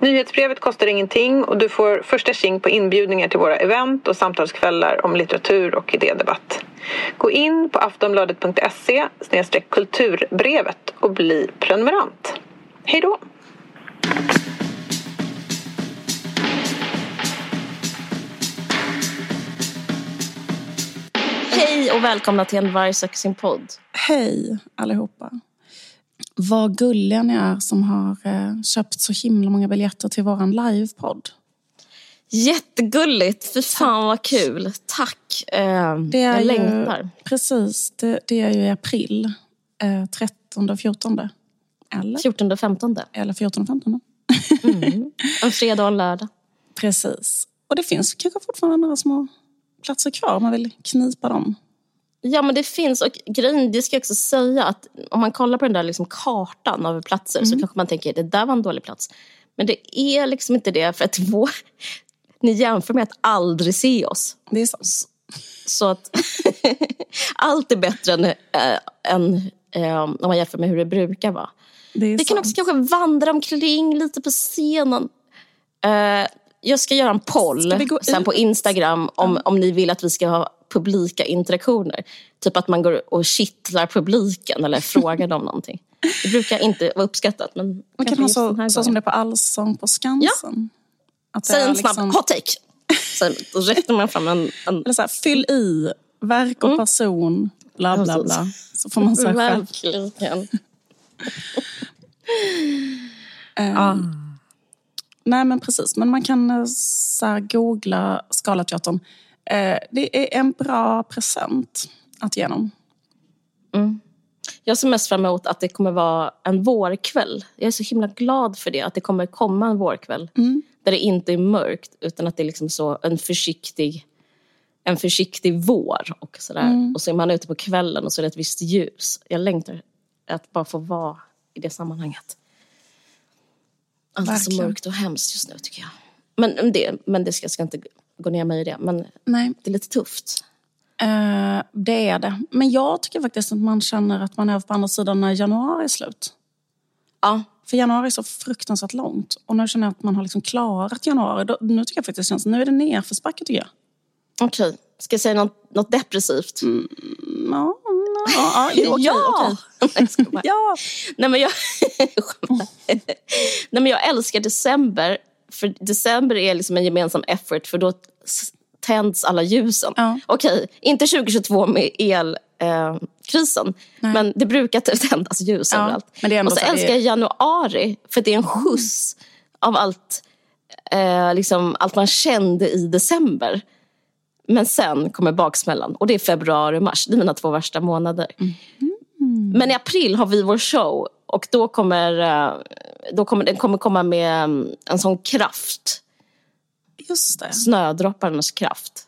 Nyhetsbrevet kostar ingenting och du får första tjing på inbjudningar till våra event och samtalskvällar om litteratur och idédebatt. Gå in på aftonbladet.se kulturbrevet och bli prenumerant. Hej då! Hej och välkomna till En varg söker sin podd. Hej allihopa. Vad gulliga ni är som har eh, köpt så himla många biljetter till våran livepodd. Jättegulligt! Fy fan vad kul. Tack. Eh, Det är jag ju, längtar. Precis, det, det är ju i april. Eh, 13 och 14. Eller? 14 15. Eller 14 och 15. Mm. En fredag och en lördag. Precis. Och det finns kanske fortfarande några små platser kvar om man vill knipa dem. Ja, men det finns. Och grejen, det ska jag också säga att om man kollar på den där liksom kartan över platser så kanske man tänker det där var en dålig plats. Men det är liksom inte det för att vår, ni jämför med att aldrig se oss. Det är sant. Så att allt är bättre än, äh, än äh, om man jämför med hur det brukar vara. Det Vi kan sant. också kanske vandra omkring lite på scenen. Eh, jag ska göra en poll sen på ut? Instagram om, om ni vill att vi ska ha publika interaktioner. Typ att man går och kittlar publiken eller frågar dem någonting. Det brukar inte vara uppskattat. Men Man kan ha så, så som det är på Allsång på Skansen. Att det Säg en snabb liksom- hot take. Sen då räckte man fram en... en Eller så här, fyll i verk och person, bla bla Mm. Precis. bla. Så får man så här själv. verkligen. Eh, Nej men precis, men man kan eh, så här, googla Scalateatern. Eh, det är en bra present att ge dem. Jag ser mest fram emot att det kommer vara en vårkväll. Jag är så himla glad för det, att det kommer komma en vårkväll. Där det inte är mörkt, utan att det är liksom så en försiktig, en försiktig vår. Och, sådär. och så är man ute på kvällen och så är det ett visst ljus. Jag längtar att bara få vara i det sammanhanget. Allt är så mörkt och hemskt just nu tycker jag. Men det, men det ska, jag ska inte gå ner mig i det. Men Nej, det är lite tufft. eh, det är det. Men jag tycker faktiskt att man känner att man är på andra sidan när januari är slut. Ja, För januari är så fruktansvärt långt. Och nu känner jag att man har liksom klarat januari. Då, nu tycker jag faktiskt känns, nu är det nerförsbacke tycker jag. okej. Ska jag säga något, något depressivt? Ja, ja, ja, jo, okej, ja! okej. Nej. Ja, Nej, men jag... Nej, men jag älskar december. För december är liksom en gemensam effort för då tänds alla ljusen. Ja. Okej, inte 2022 med elkrisen. men det brukar tändas ljus Ja, överallt. Och så så älskar jag januari för det är en skjuts av allt, eh, liksom, allt man kände i december. Men sen kommer baksmällan och det är februari och mars. Det är mina två värsta månader. Men i april har vi vår show och då kommer, eh, då kommer den kommer komma med mm, en sån kraft. Just det. Snödropparnas kraft.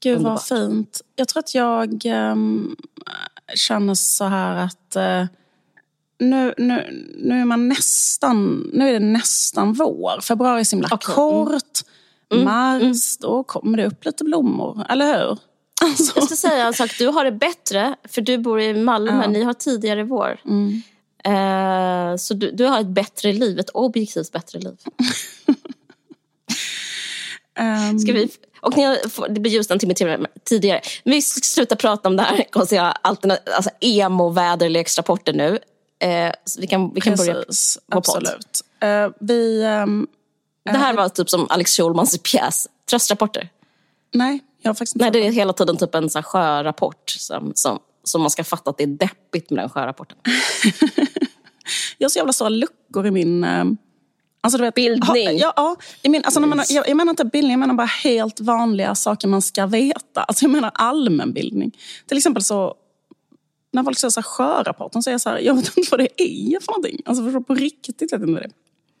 Gud Underbart. vad fint. Jag tror att jag ehm, känner så här att eh, nu, nu, nu är man nästan, nu är det nästan vår. Februari är så himla Okej, mm. kort. Mars, då kommer det upp lite blommor. Eller hur? Alltså, Jag ska säga en sak, du har det bättre för du bor i Malmö, ni har tidigare vår. Mm. Eh, så du, du har ett bättre liv, ett objektivt bättre liv. ehm, Ska vi, och ni har, det blir ljust en timme tidigare- vi ska sluta prata om det här konstiga alltså emo-väderleksrapporter nu. Eh, vi kan, vi kan börja precis, podd. absolut. Eh, vi, ehm, Det här var typ som Alex Schulmans pjäs, Tröstrapporter. nej, jag har faktiskt inte Nej, det är hela tiden typ en så här sjörapport som, som, som man ska fatta att det är deppigt med den sjörapporten. Jag har så jävla stora luckor i min... eh, Alltså, du vet, Bildning. Ja, ja, jag, men, alltså, man, jag, jag menar inte bildning, jag menar bara helt vanliga saker man ska veta. Alltså, jag menar allmänbildning. Till exempel så... När folk säger sjörapporten så är jag så här, jag vet inte vad det är för någonting. Alltså på riktigt vet jag inte det.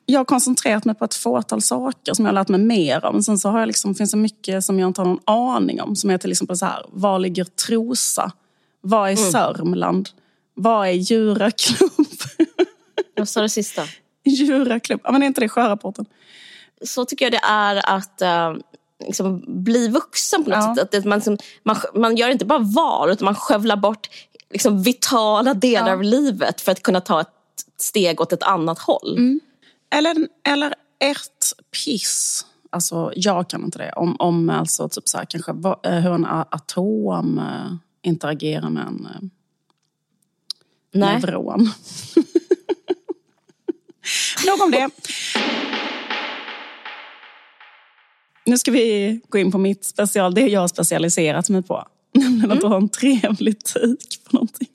Jag har koncentrerat mig på ett fåtal saker som jag har lärt mig mer om. Sen så har jag liksom, finns det mycket som jag inte har någon aning om. Som är till exempel så här, var ligger Trosa? Vad är Sörmland? Vad är djuraklubb? Jag sa det sista. Djuraklubb, ja, men är inte det sjörapporten? Så tycker jag det är att uh, liksom, bli vuxen på något Ja. sätt. Att man, liksom, man, man gör inte bara val utan man skövlar bort liksom, vitala delar Ja. av livet för att kunna ta ett steg åt ett annat håll. Eller, eller ett piss. Alltså, jag kan inte det. Om, om alltså, typ så här, kanske eh, hur en atom eh, interagerar med en Nej. neuron. Nog om det. Nu ska vi gå in på mitt special, det jag har specialiserat mig på. Nämligen att du har en trevlig tik på någonting.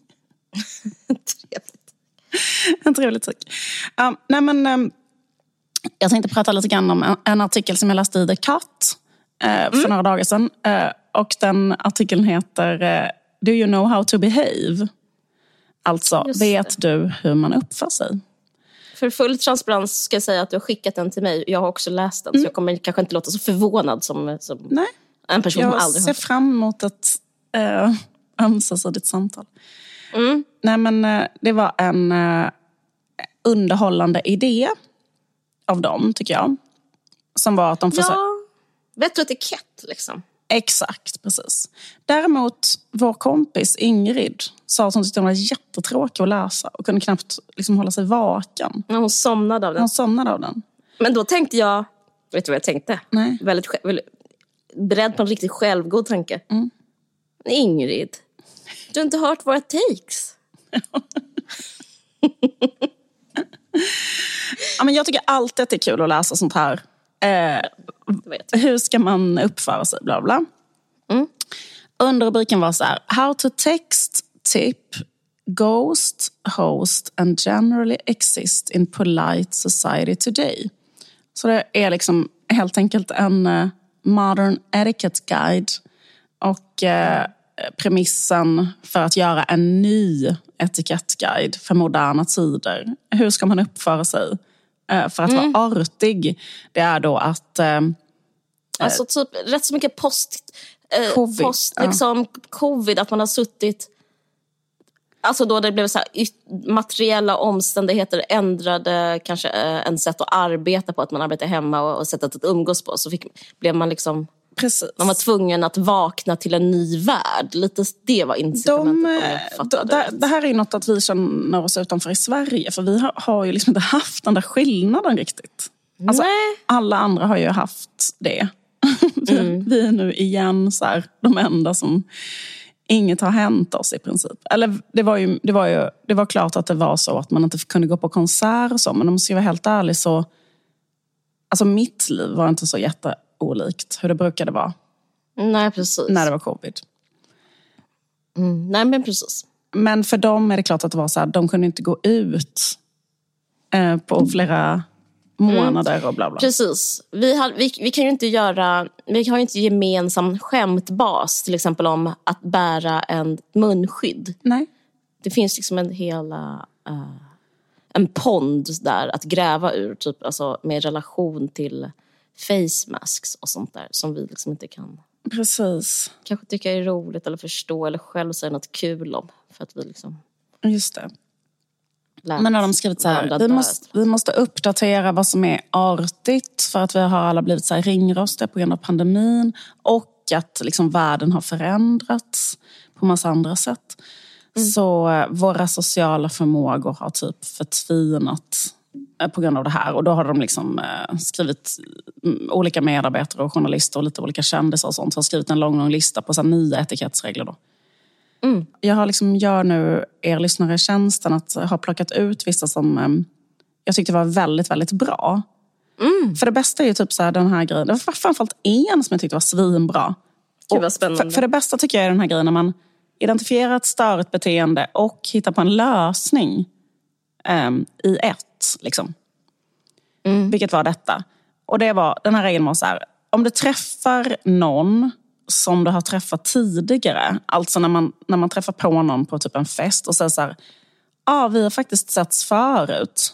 Trevligt. En trevlig tik. Um, nej men, um, jag tänkte prata lite grann om en, en artikel som jag läste i The Cut eh, för några dagar sedan. Eh, och den artikeln heter eh, Do you know how to behave? Alltså, Just vet du hur man uppför sig? För full transparens ska jag säga att du har skickat den till mig. Jag har också läst den så jag kommer kanske inte låta så förvånad som, som Nej, en person som jag aldrig ser har fram emot ett eh, ömsesidigt samtal. Mm. Nej, men eh, det var en eh, underhållande idé av dem, tycker jag. Som var att de försökte... Ja, vett och etikett liksom. Exakt, precis. Däremot, vår kompis Ingrid sa att hon tyckte den var jättetråkig att läsa och kunde knappt liksom, hålla sig vaken. När hon somnade av den. Hon somnade av den. Men då tänkte jag, vet du vad jag tänkte? Nej. Väldigt, väldigt beredd på en riktigt självgod tanke. Mm. Ingrid, du har inte hört våra takes? Ja, men jag tycker alltid att det är kul att läsa sånt här. Eh, hur ska man uppföra sig? Bla bla. Mm. Underrubriken var så här. How to text, tip, ghost, host and generally exist in polite society today. Så det är liksom helt enkelt en eh, modern etiquette guide. Och eh, premissen för att göra en ny etikettguide för moderna tider. Hur ska man uppföra sig för att Mm. vara artig? Det är då att eh, Alltså typ rätt så mycket post, eh, Covid, post ja. liksom, covid, att man har suttit... Alltså då det blev så här, materiella omständigheter ändrade kanske eh, en sätt att arbeta på, att man arbetar hemma och, och sättet att umgås på. Så fick, blev man liksom... precis. Man var tvungen att vakna till en ny värld. Lite det var incitamentet De, eh, det, det här är något att vi känner oss utanför i Sverige. För vi har, har ju liksom inte haft den där skillnaden riktigt. Alltså, alla andra har ju haft det. Mm. vi är nu igen så här, de enda som inget har hänt oss i princip. Eller det var, ju, det, var ju, det var klart att det var så att man inte kunde gå på konsert och så. Men om jag ska vara helt ärlig så... Alltså mitt liv var inte så jätteolikt hur det brukade vara Nej, precis. när det var covid. Mm. Nej, men precis. Men för dem är det klart att det var så här, de kunde inte gå ut eh, på flera månader och bla bla. Precis. Vi, har, vi, vi kan ju inte göra... Vi har ju inte gemensam skämtbas till exempel om att bära en munskydd. Nej. Det finns liksom en hela... eh, en pond där att gräva ur, typ, alltså, med relation till face masks och sånt där som vi liksom inte kan Precis. kanske tycka är roligt eller förstå eller själv säga något kul om. För att vi liksom Just det. Men har de skrivit så här, vi måste, vi måste uppdatera vad som är artigt för att vi har alla blivit så här ringrostiga på grund av pandemin och att liksom världen har förändrats på massa andra sätt. Så eh, våra sociala förmågor har typ förtvinat på grund av det här. Och då har de liksom eh, skrivit, mm, olika medarbetare och journalister och lite olika kändisar och sånt har skrivit en lång, lång lista på så nya etikettsregler. Då. Jag har liksom, gör nu er lyssnare tjänsten att ha plockat ut vissa som eh, jag tyckte var väldigt, väldigt bra. För det bästa är ju typ så här, den här grejen. Det var framförallt en som jag tyckte var svinbra. Gud vad spännande. För, för det bästa tycker jag är den här grejen när man identifierar ett störigt beteende och hittar på en lösning ehm, i ett. Liksom. Vilket var detta. Och det var, den här regeln var så här, om du träffar någon som du har träffat tidigare, alltså när man, när man träffar på någon på typ en fest och säger så här, ah, vi har faktiskt setts förut.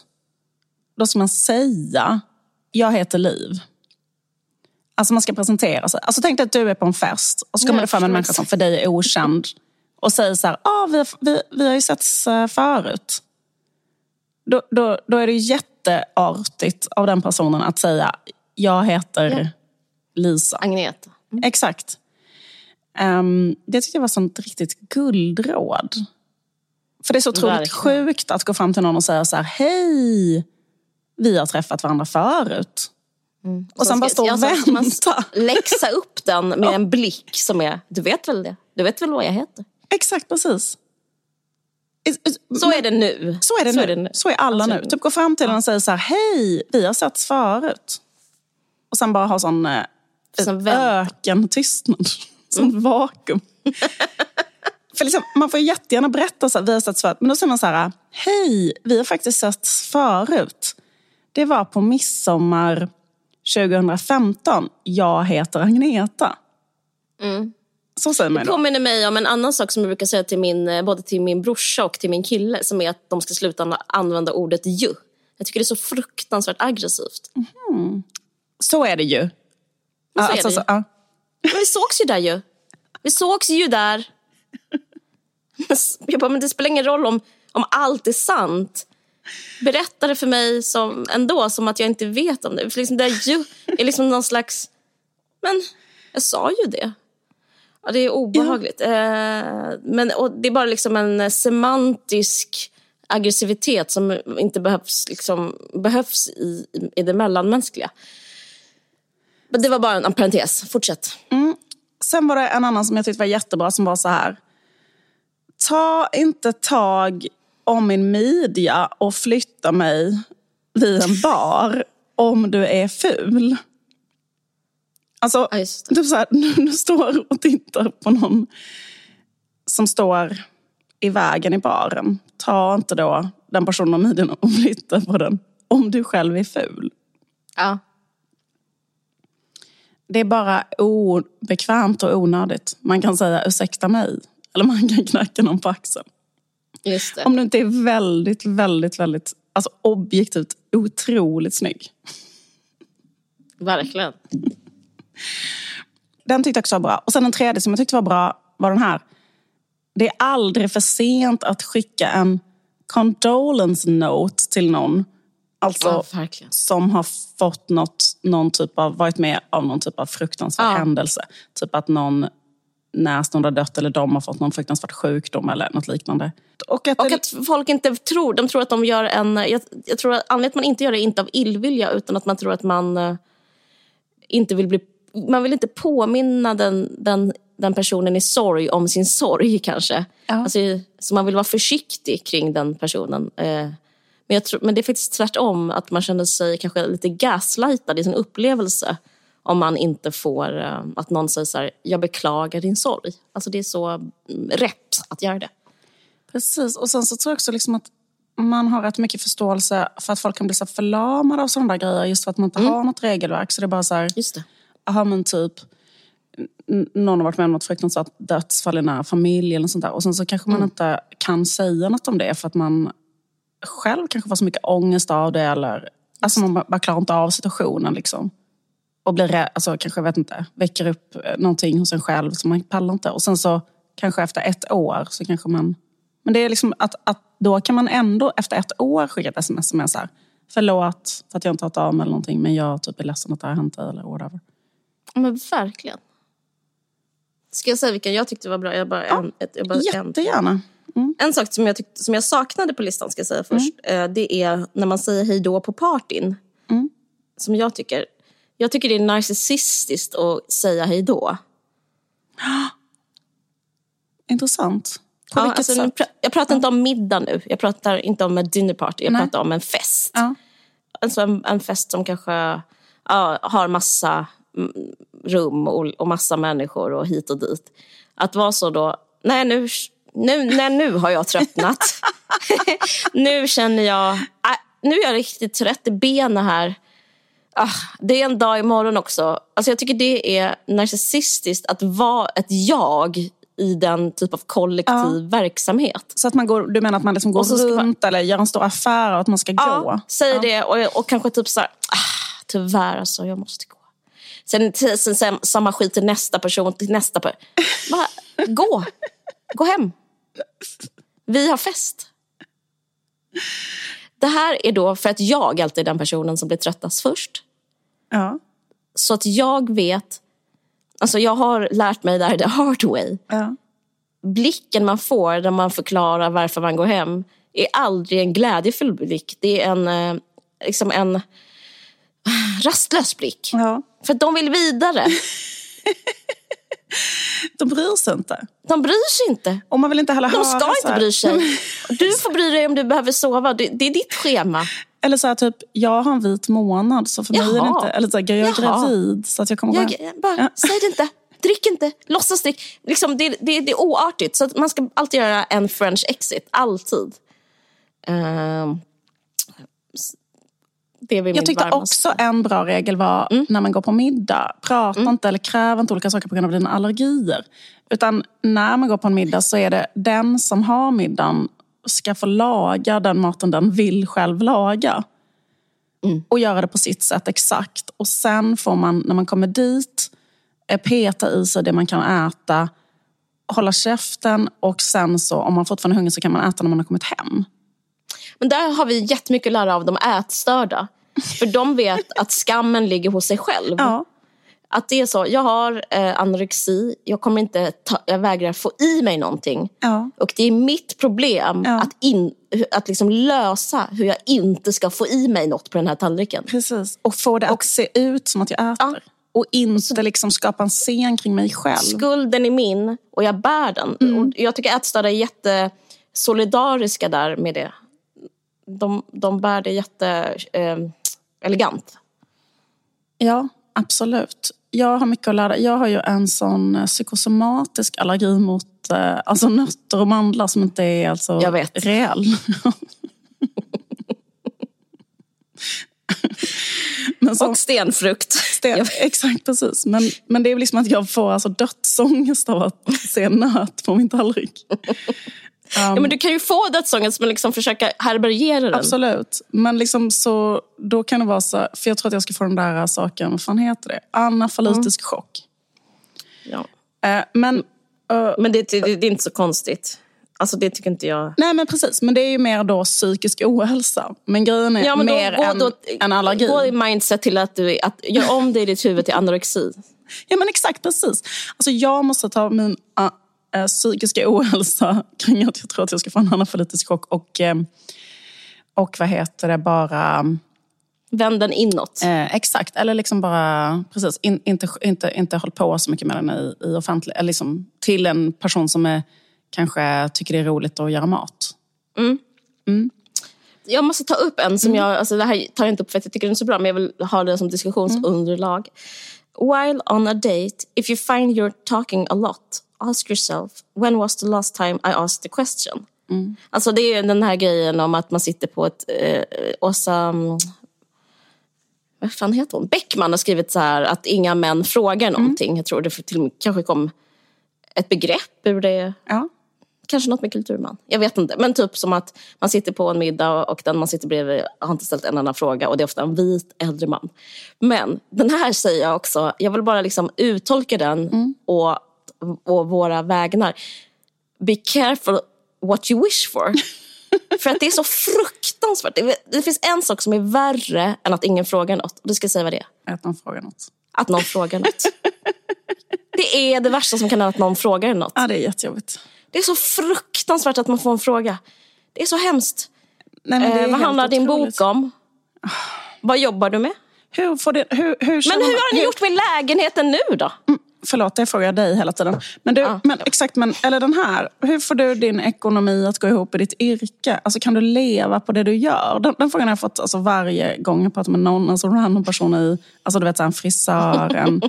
Då ska man säga, jag heter Liv. Alltså man ska presentera sig. Alltså tänk dig att du är på en fest och så kommer det fram en människa som för dig är okänd. och säger så här, ah, vi, vi, vi har ju setts eh, förut. Då, då, då är det jätteartigt av den personen att säga, jag heter Ja. Lisa. Agneta. Exakt. Um, det tyckte jag var sånt riktigt guldråd. För det är så otroligt sjukt att gå fram till någon och säga så här, hej, vi har träffat varandra förut. Och sen bara stå och vänta. Läxa upp den med en blick som är, du vet väl det? Du vet väl vad jag heter? Exakt, precis. Så är det nu. Så är det, nu. Så är alla Så är nu. det Typ gå fram till den och säga så här, hej, vi har setts förut. Och sen bara ha sån eh, Sen vänta. öken tystnad. Sånt vakuum. För liksom, man får jättegärna berätta så här, vi har setts förut. Men då säger man så här, hej, vi har faktiskt setts förut. Det var på midsommar 2015. Jag heter Agneta. Så säger man Det ju påminner mig om en annan sak som jag brukar säga till min, eh, både till min brorsa och till min kille. Som är att de ska sluta använda ordet ju. Jag tycker det är så fruktansvärt aggressivt. Så är det ju. så Ja, är alltså, det ju. så- ja. Men vi sågs ju där ju. Vi sågs ju där. Jag bara, men det spelar ingen roll om, om allt är sant. Berätta det för mig som, ändå, som att jag inte vet om det. För liksom det ju är liksom någon slags... Men jag sa ju det. Ja, det är obehagligt. Eh, men, och det är bara liksom en semantisk aggressivitet som inte behövs, liksom, behövs i, i, det mellanmänskliga. Men det var bara en, en parentes. Fortsätt. Sen var det en annan som jag tyckte var jättebra som var så här. Ta inte tag om min midja och flytta mig vid en bar om du är ful. Alltså, Ja, typ så här, du står och tittar på någon som står i vägen i baren. Ta inte då den personen om midjan och flytta på den om du själv är ful. Ja. Det är bara obekvämt och onödigt. Man kan säga ursäkta mig. Eller man kan knacka någon på axeln. Just det. Om du inte är väldigt, väldigt, väldigt alltså objektivt otroligt snygg. Verkligen. Den tyckte jag också var bra. Och sen den tredje som jag tyckte var bra var den här. Det är aldrig för sent att skicka en condolence note till någon. Alltså Ja, som har fått något, någon typ av, varit med av någon typ av fruktansvärd Ja. händelse. Typ att någon närstående har dött eller de har fått någon fruktansvärd sjukdom eller något liknande. Och att, Och att folk inte tror, de tror att de gör en... Jag, jag tror att anledningen att man inte gör det är inte av illvilja utan att man tror att man eh, inte vill bli... Man vill inte påminna den, den, den personen i sorg om sin sorg kanske. Ja. Alltså, så man vill vara försiktig kring den personen. Eh, men, jag tror, men det är faktiskt tvärtom, att man känner sig kanske lite gaslightad i sin upplevelse om man inte får eh, att någon säger så här, jag beklagar din sorg. Alltså det är så mm, rätt att göra det. Precis, och sen så tror jag också liksom att man har rätt mycket förståelse för att folk kan bli så förlamade av sådana där grejer just för att man inte har något regelverk. Så det är bara så här, Aha men typ, någon har varit med om något fruktansvärt dödsfall i nära familj eller sånt där. Och sen så kanske man inte kan säga något om det för att man själv kanske får så mycket ångest av det eller alltså man bara, klarar inte av situationen liksom. Och blir rädd, alltså kanske, vet inte, väcker upp eh, någonting hos en själv som man pallar inte. Och sen så kanske efter ett år så kanske man... Men det är liksom att, att då kan man ändå efter ett år skicka ett sms som är så här, förlåt för att jag inte har hört av mig eller någonting men jag typ är ledsen att det har hänt dig eller whatever. Ja, Men verkligen. Ska jag säga vilken jag tyckte var bra? Jag bara, en, ett, jag bara, en, Jättegärna. Mm. en sak som jag, tyckte, som jag saknade på listan ska jag säga först. eh, Det är när man säger hej då på partyn. Mm. Som jag tycker. Jag tycker det är narcissistiskt att säga hej då. Intressant. På Ja, vilket alltså, sätt? jag pratar inte om middag nu. Jag pratar inte om en dinner party. Jag Nej. pratar om en fest. Ja. Alltså en, en fest som kanske ja, har massa mm, rum och, och massa människor och hit och dit. Att vara så då, nej nu, nu, nej, nu har jag tröttnat. nu känner jag, äh, nu är jag riktigt trött i benen här. Ah, det är en dag imorgon också. Alltså jag tycker det är narcissistiskt att vara ett jag i den typ av kollektiv verksamhet. Så att man går, du menar att man liksom går ska man- runt eller gör en stor affär och att man ska gå? Ja, säg det och, och kanske typ så här, ah, tyvärr alltså, jag måste gå. Sen, sen, sen samma skit till nästa person, till nästa person. Bara, gå! Gå hem. Vi har fest. Det här är då för att jag alltid är den personen som blir tröttast först. Ja. Så att jag vet, alltså jag har lärt mig det här the hard way. ja. Blicken man får när man förklarar varför man går hem är aldrig en glädjefull blick. Det är en, eh, liksom en rastlös blick. ja. För att de vill vidare. De bryr sig inte. De bryr sig inte. Och man vill inte heller De ska inte bry sig. Du får bry dig om du behöver sova. Det är ditt schema. Eller så här, typ, jag har en vit månad så för mig är det Jaha. inte... Eller så här, jag är Jaha. gravid så att jag kommer Jag, bara, Ja. Säg det inte. Drick inte. Låtsas drick. Liksom, det, det, det är oartigt. Så man ska alltid göra en French exit. Alltid. S- det är väl Jag tyckte varmaste. också en bra regel var Mm. när man går på middag, prata inte eller kräv inte olika saker på grund av dina allergier. Utan när man går på en middag så är det den som har middagen ska få laga den maten den vill själv laga. Mm. Och göra det på sitt sätt exakt. Och sen får man, när man kommer dit, eh, peta i sig det man kan äta, hålla käften och sen så, om man fortfarande är hungrig så kan man äta när man har kommit hem. Men där har vi jättemycket att lära av de ätstörda. För de vet att skammen ligger hos sig själv. Ja, Att det är så, jag har eh, anorexi, jag, kommer inte ta, jag vägrar få i mig någonting. ja. Och det är mitt problem Ja. att, in, att liksom lösa hur jag inte ska få i mig något på den här tallriken. Precis. Och få det att se ut som att jag äter. Ja. Och inte liksom skapa en scen kring mig själv. Skulden är min och jag bär den. Mm. Och jag tycker ätstörda är jättesolidariska där med det. De, de bär det jätte eh, elegant. Ja, absolut. Jag har mycket att lära. Jag har ju en sån eh, psykosomatisk allergi mot eh, alltså nötter och mandlar som inte är alltså Jag vet. reell. Men som, Och stenfrukt. det, exakt, precis. Men, men det är liksom att jag får alltså dödsångest av att se nöt på min tallrik. Ja, men du kan ju få dödsångest men liksom försöka härbärgera den. Absolut. Men liksom så, då kan det vara så, för jag tror att jag ska få den där saken, vad fan heter det? Anafylatisk chock. Ja. Eh, men, eh, Men det, det, det är inte så konstigt. Alltså det tycker inte jag. nej men precis, men det är ju mer då psykisk ohälsa. Men grejen är Ja, men mer än, då, än allergi. Gå i mindset till att du att gör om det i ditt huvud till anorexi. Ja men exakt, precis. Alltså jag måste ta min uh, psykiska ohälsa kring att jag tror att jag ska få en anafylatisk chock och, eh, och vad heter det, bara... Vänd den inåt. Eh, exakt, eller liksom bara precis, in, inte, inte, inte håll på så mycket med den i, i offentlig, eller liksom, till en person som är, kanske tycker det är roligt att göra mat. Jag måste ta upp en som jag, alltså det här tar jag inte upp för att jag tycker den är så bra, men jag vill ha det som diskussionsunderlag. While on a date, if you find you're talking a lot, ask yourself, when was the last time I asked the question? Alltså det är den här grejen om att man sitter på ett, eh, Åsa, mm, vad fan heter hon? Bäckman har skrivit så här att inga män frågar någonting. Jag tror det till och med kanske kom ett begrepp ur det. Ja. Kanske något med kulturman. Jag vet inte. Men typ som att man sitter på en middag och den man sitter bredvid har inte ställt en annan fråga och det är ofta en vit äldre man. Men den här säger jag också, jag vill bara liksom uttolka den och, och våra vägnar. Be careful what you wish for. För att det är så fruktansvärt. Det, det finns en sak som är värre än att ingen frågar något. Och du ska säga vad det är. Att någon frågar något. Att någon frågar något. Det är det värsta som kan hända att någon frågar något. Ja, det är jättejobbigt. Det är så fruktansvärt att man får en fråga. Det är så hemskt. Nej, Eh, vad handlar din otroligt. bok om? Vad jobbar du med? Hur får det, hur, hur Men hur man- har ni gjort med lägenheten nu då? Förlåt, det frågar jag dig hela tiden. Men du, Ja, men, exakt, men, eller den här. Hur får du din ekonomi att gå ihop i ditt yrke? Alltså, kan du leva på det du gör? Den, den frågan har jag fått alltså, varje gång jag pratar med någon alltså, random person i, alltså, du vet, så här, en frisör, en,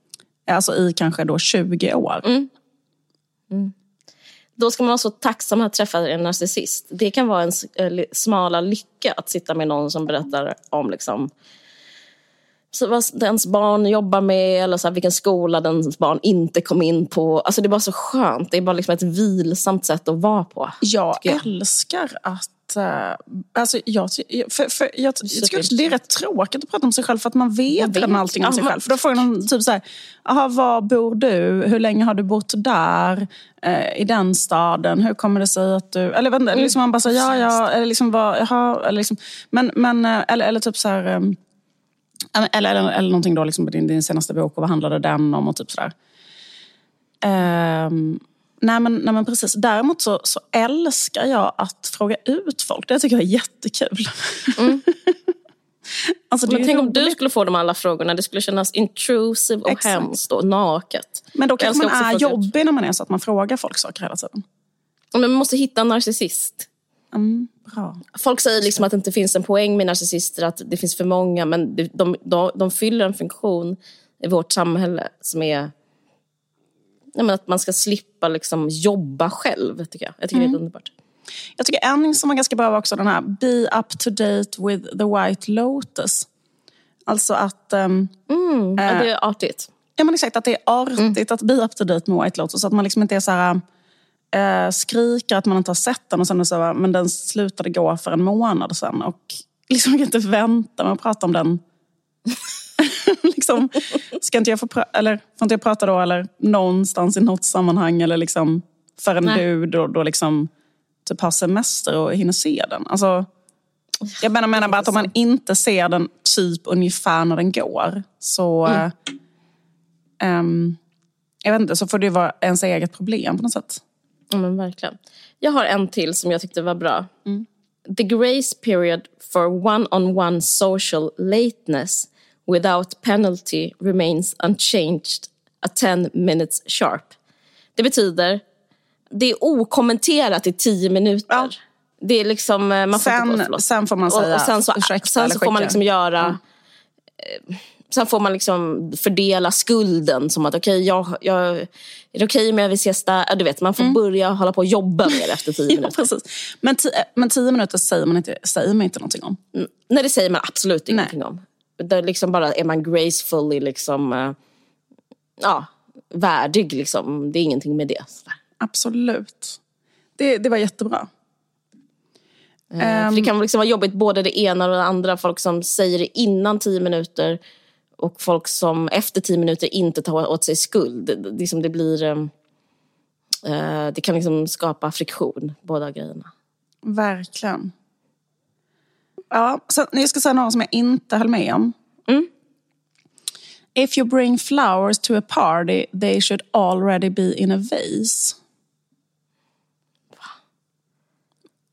alltså, i kanske då 20 år. Mm. Då ska man vara så tacksam att träffa en narcissist. Det kan vara en eh, smala lycka att sitta med någon som berättar om liksom, så vad dens barn jobbar med eller så här, vilken skola dens barn inte kom in på. Alltså det är bara så skönt. Det är bara liksom ett vilsamt sätt att vara på. Jag jag. älskar att. Uh, alltså jag, för, för, jag, jag tycker det är rätt tråkigt att prata om sig själv för att man vet, vet. redan allting om sig själv. För då frågar de typ så här, aha, var bor du? Hur länge har du bott där? Uh, I den staden? Hur kommer det sig att du... Eller mm. liksom man bara säger ja, ja, eller liksom vad, jaha, eller liksom, men, men, uh, eller, eller typ så här... Eller, eller, eller någonting då, liksom, din, din senaste bok och vad handlade den om och typ sådär. Um, Nej men, nej men precis. Däremot så, så älskar jag att fråga ut folk. Det tycker jag är jättekul. Mm. alltså, men tänk om du skulle få de alla frågorna. Det skulle kännas intrusive och Exakt. hemskt och naket. Men då kanske man är jobbig ut. när man är så att man frågar folk saker hela tiden. Men man måste hitta en narcissist. Mm, bra. Folk säger liksom att det inte finns en poäng med narcissister, att det finns för många. Men de, de, de, de fyller en funktion i vårt samhälle som är nej, men att man ska slippa liksom jobba själv, tycker jag. Jag tycker mm. det är mm. underbart. Jag tycker en som var ganska bra var också den här Be up to date with the white lotus. Alltså att... Um, mm, äh, det är artigt. Ja men exakt, att det är artigt mm. att be up to date med white lotus. Så att man liksom inte är så här... Äh, skriker att man inte har sett den och sen så, men den slutade gå för en månad sedan. Och liksom kan inte vänta med att prata om den liksom, ska inte jag få, eller, får inte jag prata då eller någonstans i något sammanhang eller liksom förrän Nej. du då, då liksom typ har semester och hinner se den. Alltså, jag menar, menar bara att om man inte ser den typ ungefär när den går så... Mm. Um, jag vet inte, så får det vara ens eget problem på något sätt. Men verkligen. Jag har en till som jag tyckte var bra. Mm. The grace period for one-on-one -on -one social lateness without penalty remains unchanged at 10 minutes sharp. Det betyder, det är okommenterat i 10 minuter. Ja. Det är liksom, eh, man får sen, inte gå, sen får man säga och, och sen så, sen så får man liksom göra mm. Sen får man liksom fördela skulden som att okej, okay, jag, jag, är det okej okay om jag vill ses där? Du vet, man får mm. börja hålla på och jobba mer efter tio minuter. ja, precis. Men, men tio minuter säger man inte, säger man inte någonting om? Mm. Nej, det säger man absolut ingenting Nej. om. Där liksom bara är man gracefully liksom, uh, ja, värdig. Liksom. Det är ingenting med det. Absolut. Det, det var jättebra. Um, det kan liksom vara jobbigt både det ena och det andra. Folk som säger det innan tio minuter och folk som efter tio minuter inte tar åt sig skuld. Det, liksom det blir... Um, uh, det kan liksom skapa friktion, båda grejerna. Verkligen. Ja, så jag ska säga några som jag inte höll med om. Mm. If you bring flowers to a party they should already be in a vase.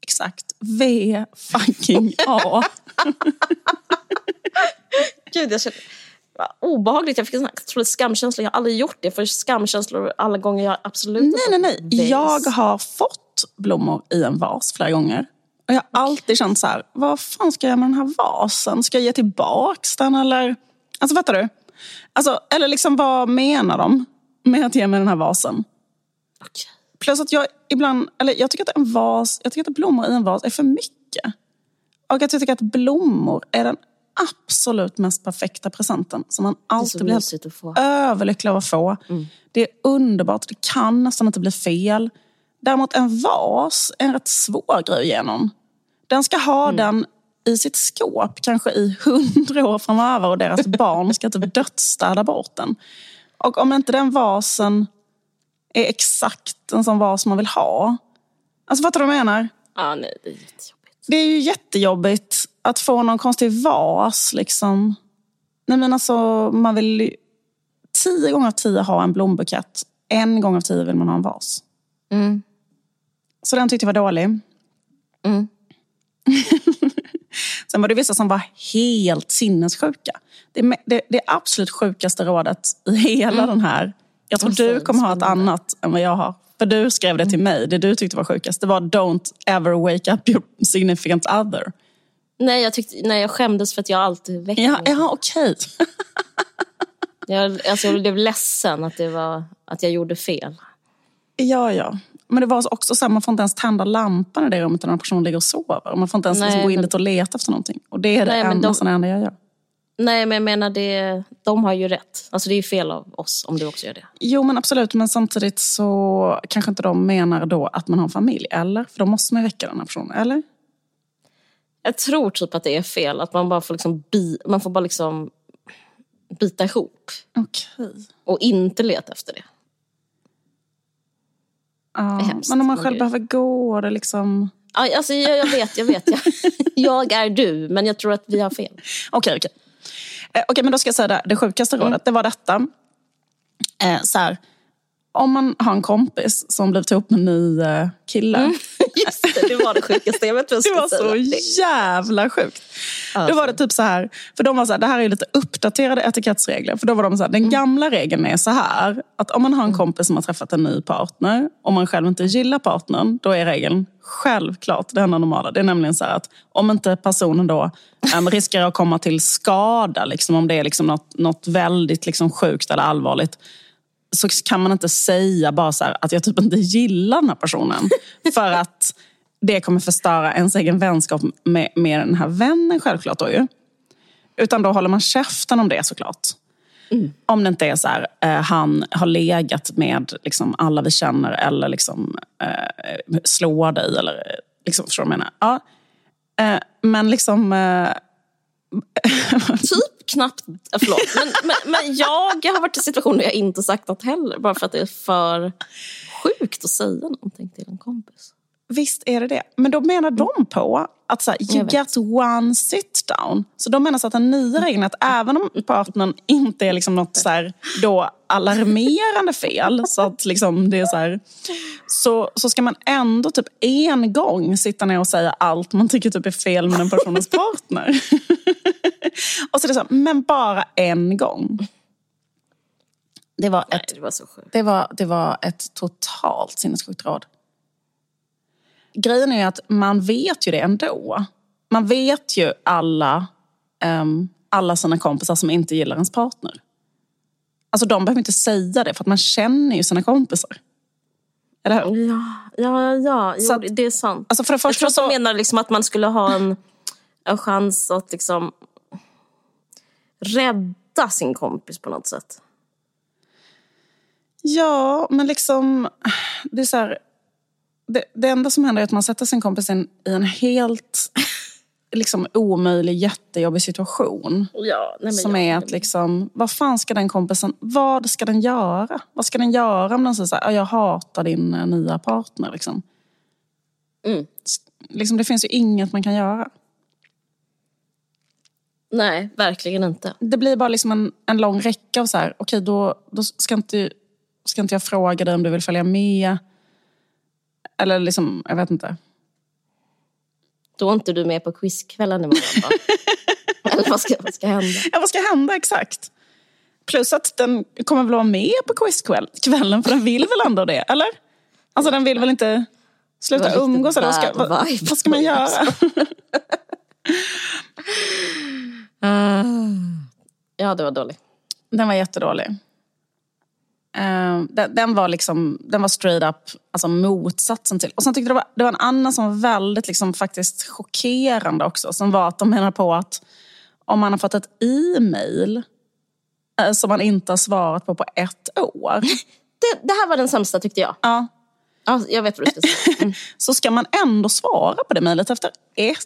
Exakt. V fucking A. Gud, jag känner... Obehagligt. Jag fick en sån skamkänsla. Jag har aldrig gjort det. För skamkänslor alla gånger jag absolut Nej, nej, nej. Jag har fått blommor i en vas flera gånger. Och jag har alltid känt så här, vad fan ska jag göra med den här vasen? Ska jag ge tillbaks den eller? Alltså fattar du? Alltså, eller liksom vad menar de med att ge mig den här vasen? Okay. Plus att jag ibland, eller jag tycker att en vas, jag tycker att blommor i en vas är för mycket. Och att jag tycker att blommor är den absolut mest perfekta presenten som man alltid blir överlycklig av att få. Mm. Det är underbart, det kan nästan inte bli fel. Däremot en vas är en rätt svår grej igenom. Den ska ha mm. den i sitt skåp kanske i hundra år framöver och deras barn ska typ dödsstäda bort den. Och om inte den vasen är exakt en sån vas man vill ha. Alltså fattar du vad jag menar? Ja, nej, det är. Det är ju jättejobbigt att få någon konstig vas liksom. Nej men alltså, man vill tio gånger av tio ha en blombukett. En gång av tio vill man ha en vas. Mm. Så den tyckte jag var dålig. Mm. Sen var det vissa som var helt sinnessjuka. Det, det, det absolut sjukaste rådet i hela mm. den här. Jag tror du kommer ha ett annat än vad jag har. För du skrev det till mm. mig. Det du tyckte var sjukast. Det var don't ever wake up your significant other. Nej, jag, tyckte, nej, jag skämdes för att jag alltid väckte Ja, ja okej. Okay. jag, alltså, jag blev ledsen att, det var, att jag gjorde fel. Ja, ja. Men det var också så här, man får inte ens tända lampan i det rummet när en person ligger och sover. Man får inte ens liksom Nej, liksom gå in men... dit och leta efter någonting. Och det är det Nej, enda, de... enda jag gör. Nej, men jag menar, det, de har ju rätt. Alltså det är ju fel av oss om du också gör det. Jo, men absolut. Men samtidigt så kanske inte de menar då att man har familj, eller? För då måste man väcka den här personen, eller? Jag tror typ att det är fel. Att man bara får, liksom bi, man får bara liksom bita ihop. Okej. Och inte leta efter det. Ja, hemskt, men om man själv det- behöver gå och det liksom... Alltså, jag, jag vet, jag vet. Jag, jag är du, men jag tror att vi har fel. Okej, okej. Eh, okej, men då ska jag säga det, det sjukaste Mm. rådet. Det var detta. Eh, så här, om man har en kompis som blivit ihop med en ny eh, kille. Just det, det var det sjukaste. Jag vet vad jag Det var ska så jävla sjukt. Alltså. Då var det typ så här, för de var så här, det här är lite uppdaterade etikettsregler. För då var de så här, Mm. den gamla regeln är så här, att om man har en kompis som har träffat en ny partner, och man själv inte gillar partnern, då är regeln självklart det enda normala. Det är nämligen så här att om inte personen då um, riskerar att komma till skada, liksom, om det är liksom något, något väldigt liksom, sjukt eller allvarligt, så kan man inte säga bara så här att jag typ inte gillar den här personen. För att det kommer förstöra ens egen vänskap med, med den här vännen självklart då ju. Utan då håller man käften om det såklart. Om det inte är så här, eh, han har legat med liksom, alla vi känner eller liksom, eh, slår dig. Eller, eh, liksom, förstår du vad jag menar? Ja. Eh, men liksom... Eh, Typ knappt... Förlåt. Men, men, men jag har varit i situationer där jag inte sagt något heller. Bara för att det är för sjukt att säga någonting till en kompis. Visst är det det. Men då menar de på att så här, you get one sit down. Så de menar så att den nya regeln att även om partnern inte är liksom något så här, då alarmerande fel, så att liksom det är så, här, så, så ska man ändå typ en gång sitta ner och säga allt man tycker typ är fel med den personens partner. och så är det så, här, men bara en gång. Det var Nej, ett det var det var, det var ett totalt sinnessjukt råd. Grejen är att man vet ju det ändå. Man vet ju alla, ehm, alla sina kompisar som inte gillar ens partner. Alltså de behöver inte säga det för att man känner ju sina kompisar. Eller hur? Ja, ja, ja. Jo, att- det- är sant. Alltså för det jag tror första att de menar liksom att man skulle ha en, en chans att liksom rädda sin kompis på något sätt. Ja, men liksom... Det, är så här, det, det enda som händer är att man sätter sin kompis i en, i en helt liksom, omöjlig, jättejobbig situation. Ja, nej, Som ja, är att liksom, vad fan ska den kompisen, vad ska den göra? Vad ska den göra om den säger så här, "Ja, jag hatar din eh, nya partner? Liksom. Mm. Liksom, det finns ju inget man kan göra. Nej, verkligen inte. Det blir bara liksom en, en lång räcka av så här, okej då, då ska, inte, ska inte jag fråga dig om du vill följa med. Eller liksom, jag vet inte. Då är inte du med på quizkvällen imorgon va? Eller vad ska, vad ska hända? Ja, vad ska hända exakt? Plus att den kommer väl vara med på quizkvällen, för den vill väl ändå det, eller? Alltså den vill väl inte sluta umgås? Eller vad, ska, vad, vad ska man göra? Ja, det var dåligt. Den var jättedålig. Eh, den, den var liksom, den var straight up alltså motsatsen till. Och sen tyckte det var, det var en annan som var väldigt liksom faktiskt chockerande också. Som var att de menar på att om man har fått ett e-mail eh, som man inte har svarat på på ett år. Det, det här var den sämsta tyckte jag. Ja, Ja, jag vet vad du ska säga. Mm. så ska man ändå svara på det mejlet efter ett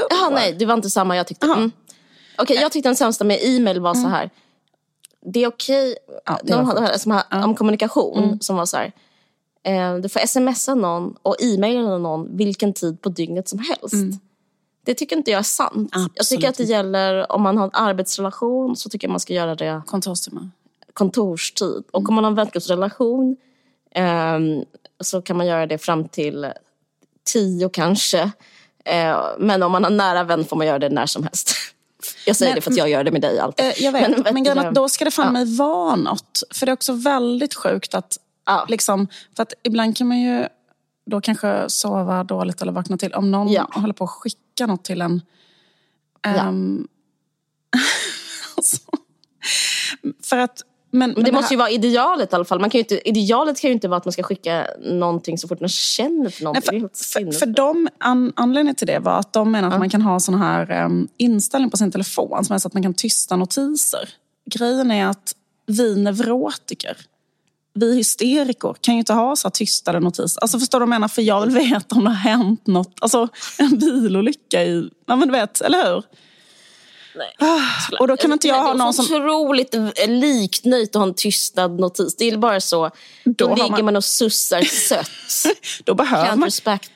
år. Jaha, nej, det var inte samma jag tyckte. Mm. Okej, jag tyckte den sämsta med e-mail var så här. Det är okej, Ja, det de som här, om kommunikation som var så här. Eh, du får smsa någon och e-maila någon vilken tid på dygnet som helst. Det tycker inte jag är sant. Jag Absolut tycker att det gäller om man har en arbetsrelation så tycker jag man ska göra det Kontorstimmar. kontorstid. Och om man har en vänskapsrelation ehm, så kan man göra det fram till tio kanske. Eh, men om man har nära vän får man göra det när som helst. Jag säger Men- det för att jag gör det med dig alltid. Eh, jag vet, Men men, vet grejen att då ska det fan Ja. mig vara något. För det är också väldigt sjukt att, Ja. liksom, för att ibland kan man ju då kanske sova dåligt eller vakna till. Om någon Ja. håller på att skicka något till en. ehm, alltså, för att, men, Men det måste ju vara idealet i alla fall. Man kan inte, idealet kan ju inte vara att man ska skicka någonting så fort man känner för någonting. Nej, det för, för, för dem, an, anledningen till det var att de menar att man kan ha sån här um, inställning på sin telefon som är så att man kan tysta notiser. Grejen är att vi neurotiker, vi hysterikor kan ju inte ha så här tystade notiser. Alltså förstår du vad jag menar? För jag vill veta om det har hänt något. Alltså en bilolycka i... Ja men du vet, eller hur? Nej. Ah, och då kan inte jag ha någon som... Det är otroligt liknöjt att ha en tystad notis. Det är bara så. Då, Då ligger man- man... och sussar sött. Då behöver Can't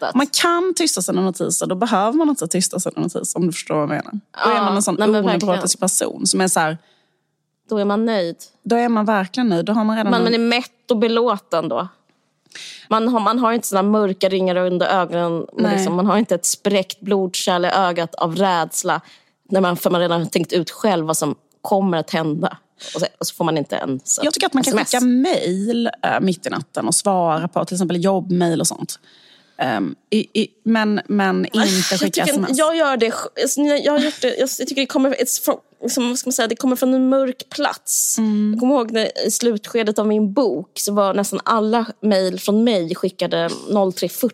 man, man kan tysta sina notiser, då behöver man inte tysta sina notiser om du förstår vad jag menar. Då är Ja, man en sån oneurotisk person som är så här, Då är man nöjd. då är man verkligen nöjd. Då har man redan... Man, man är mätt och belåten då. Man har, man har inte såna mörka ringar under ögonen. Liksom, man har inte ett spräckt blodkärl i ögat av rädsla. När man, för man redan tänkt ut själv vad som kommer att hända. Och så, och så får man inte ens Jag tycker att man kan sms. skicka mejl äh, mitt i natten och svara på till exempel jobbmejl och sånt. Ehm, i, i, men, men inte skicka sms. jag gör det, alltså, jag har gjort det jag, jag tycker det kommer, from, liksom, ska man säga, det kommer från en mörk plats. Mm. Jag kommer ihåg när, i slutskedet av min bok så var nästan alla mejl från mig skickade 03.40.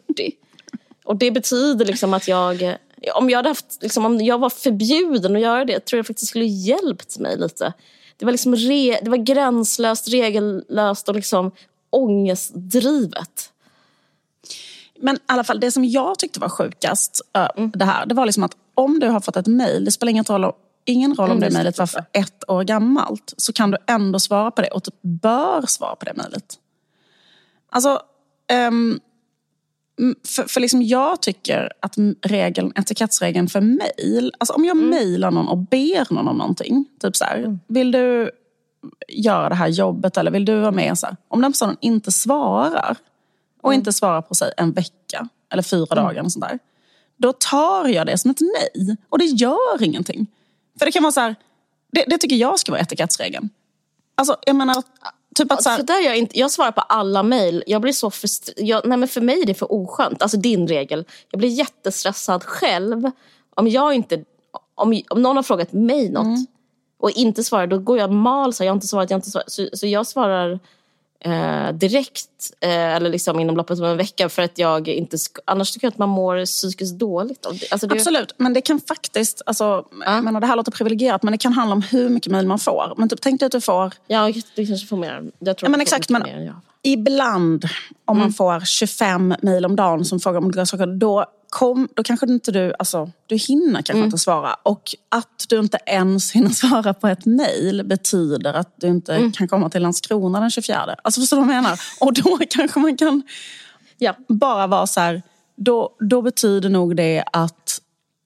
Och det betyder liksom att jag, om jag hade haft, liksom, om jag var förbjuden att göra det, tror jag faktiskt skulle hjälpt mig lite. Det var liksom re, det var gränslöst, regellöst och liksom ångestdrivet. Men i alla fall, det som jag tyckte var sjukast, äh, Mm. det här, det var liksom att om du har fått ett mejl, det spelar ingen roll, ingen roll om Mm, det mejlet var för ett år gammalt, så kan du ändå svara på det och typ bör svara på det mejlet. Alltså, mm, för, för liksom jag tycker att regeln, etikettsregeln för mejl, alltså om jag Mm. mejlar någon och ber någon om någonting, typ så här, vill du göra det här jobbet eller vill du vara med? Så här, om den personen inte svarar och inte svarar på sig en vecka eller fyra dagar, och sånt där, då tar jag det som ett nej. Och det gör ingenting. För det kan vara så här, det, det tycker jag ska vara etikettsregeln. Alltså, jag menar, typ att så här, där är jag, inte, jag svarar på alla mejl. Jag blir så frustr- jag, nej men För mig är det för oskönt. Alltså din regel. Jag blir jättestressad själv. Om, jag inte, om, om någon har frågat mig något Mm. och inte svarar, då går jag mal. Så jag har inte svarat, jag har inte svarat. Så, så jag svarar eh, direkt, eh, eller liksom inom loppet av en vecka. För att jag inte annars tycker jag att man mår psykiskt dåligt av det. Alltså det Absolut, men det kan faktiskt, alltså, jag menar, det här låter privilegierat, men det kan handla om hur mycket mejl man får. Men typ, tänk dig att du får Ja, du kanske får mer. Jag tror Ja, men exakt, men- mer jag. Ibland, om man får 25 mejl om dagen som frågar om olika saker, då, kom, då kanske inte du, alltså, du hinner kanske inte svara. Och att du inte ens hinner svara på ett mejl betyder att du inte kan komma till Landskrona den 24. Alltså förstår du vad jag menar? Och då kanske man kan Ja. bara vara så här, då, då betyder nog det att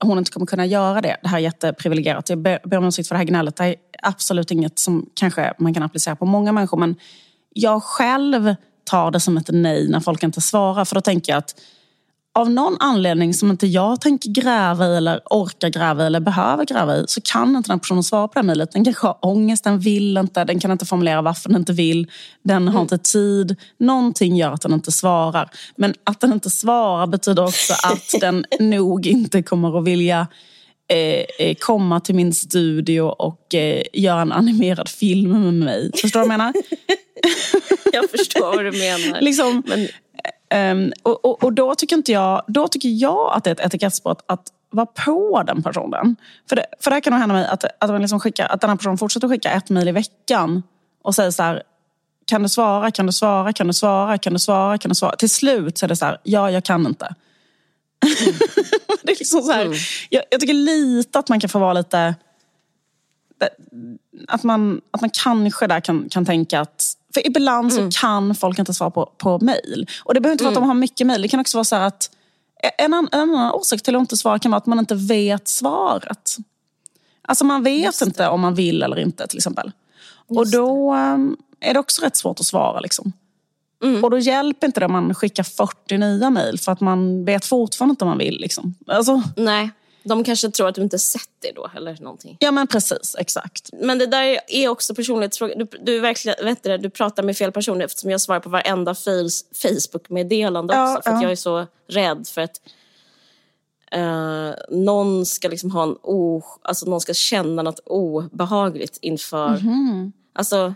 hon inte kommer kunna göra det. Det här är jätteprivilegierat. Jag ber ber om ursäkt för det här gnället. Det är absolut inget som kanske man kan applicera på många människor. Men jag själv tar det som ett nej när folk inte svarar. För då tänker jag att av någon anledning som inte jag tänker gräva i eller orkar gräva i eller behöver gräva i så kan inte den personen svara på det här mejlet. Den kanske har ångest, den vill inte, den kan inte formulera varför den inte vill. Den har inte tid. Någonting gör att den inte svarar. Men att den inte svarar betyder också att den nog inte kommer att vilja eh, eh, komma till min studio och eh, göra en animerad film med mig. Förstår du vad jag menar? Jag förstår vad du menar. liksom, Men- ehm, och, och, och då tycker, inte jag, då tycker jag att det är ett etikettsbrott att vara på den personen. För det, för det här kan nog hända mig att, att, man liksom skickar, att den här personen fortsätter skicka ett mejl i veckan och säger så här, kan du svara, kan du svara, kan du svara, kan du svara, kan du svara? Till slut så är det så här, ja jag kan inte. det är liksom så här, jag, jag tycker lite att man kan få vara lite att man, att man kanske där kan, kan tänka att... För ibland så kan folk inte svara på, på mejl. Och det behöver inte vara att de har mycket mejl. Det kan också vara så att... En annan, en annan orsak till att inte svara kan vara att man inte vet svaret. Alltså man vet inte om man vill eller inte till exempel. och då um, är det också rätt svårt att svara. Liksom. Och då hjälper inte det om man skickar 40 nya mejl för att man vet fortfarande inte om man vill. Liksom. Alltså, Nej, de kanske tror att du inte sett det då eller någonting. ja men precis, exakt. Men det där är också personlighetsfråga. Du, du, verkligen, vet du, du pratar med fel person eftersom jag svarar på varenda fils- Facebook-meddelande också. Ja, för att ja. jag är så rädd för att eh, någon ska liksom ha en o, alltså någon ska känna något obehagligt inför... Mhm. Alltså,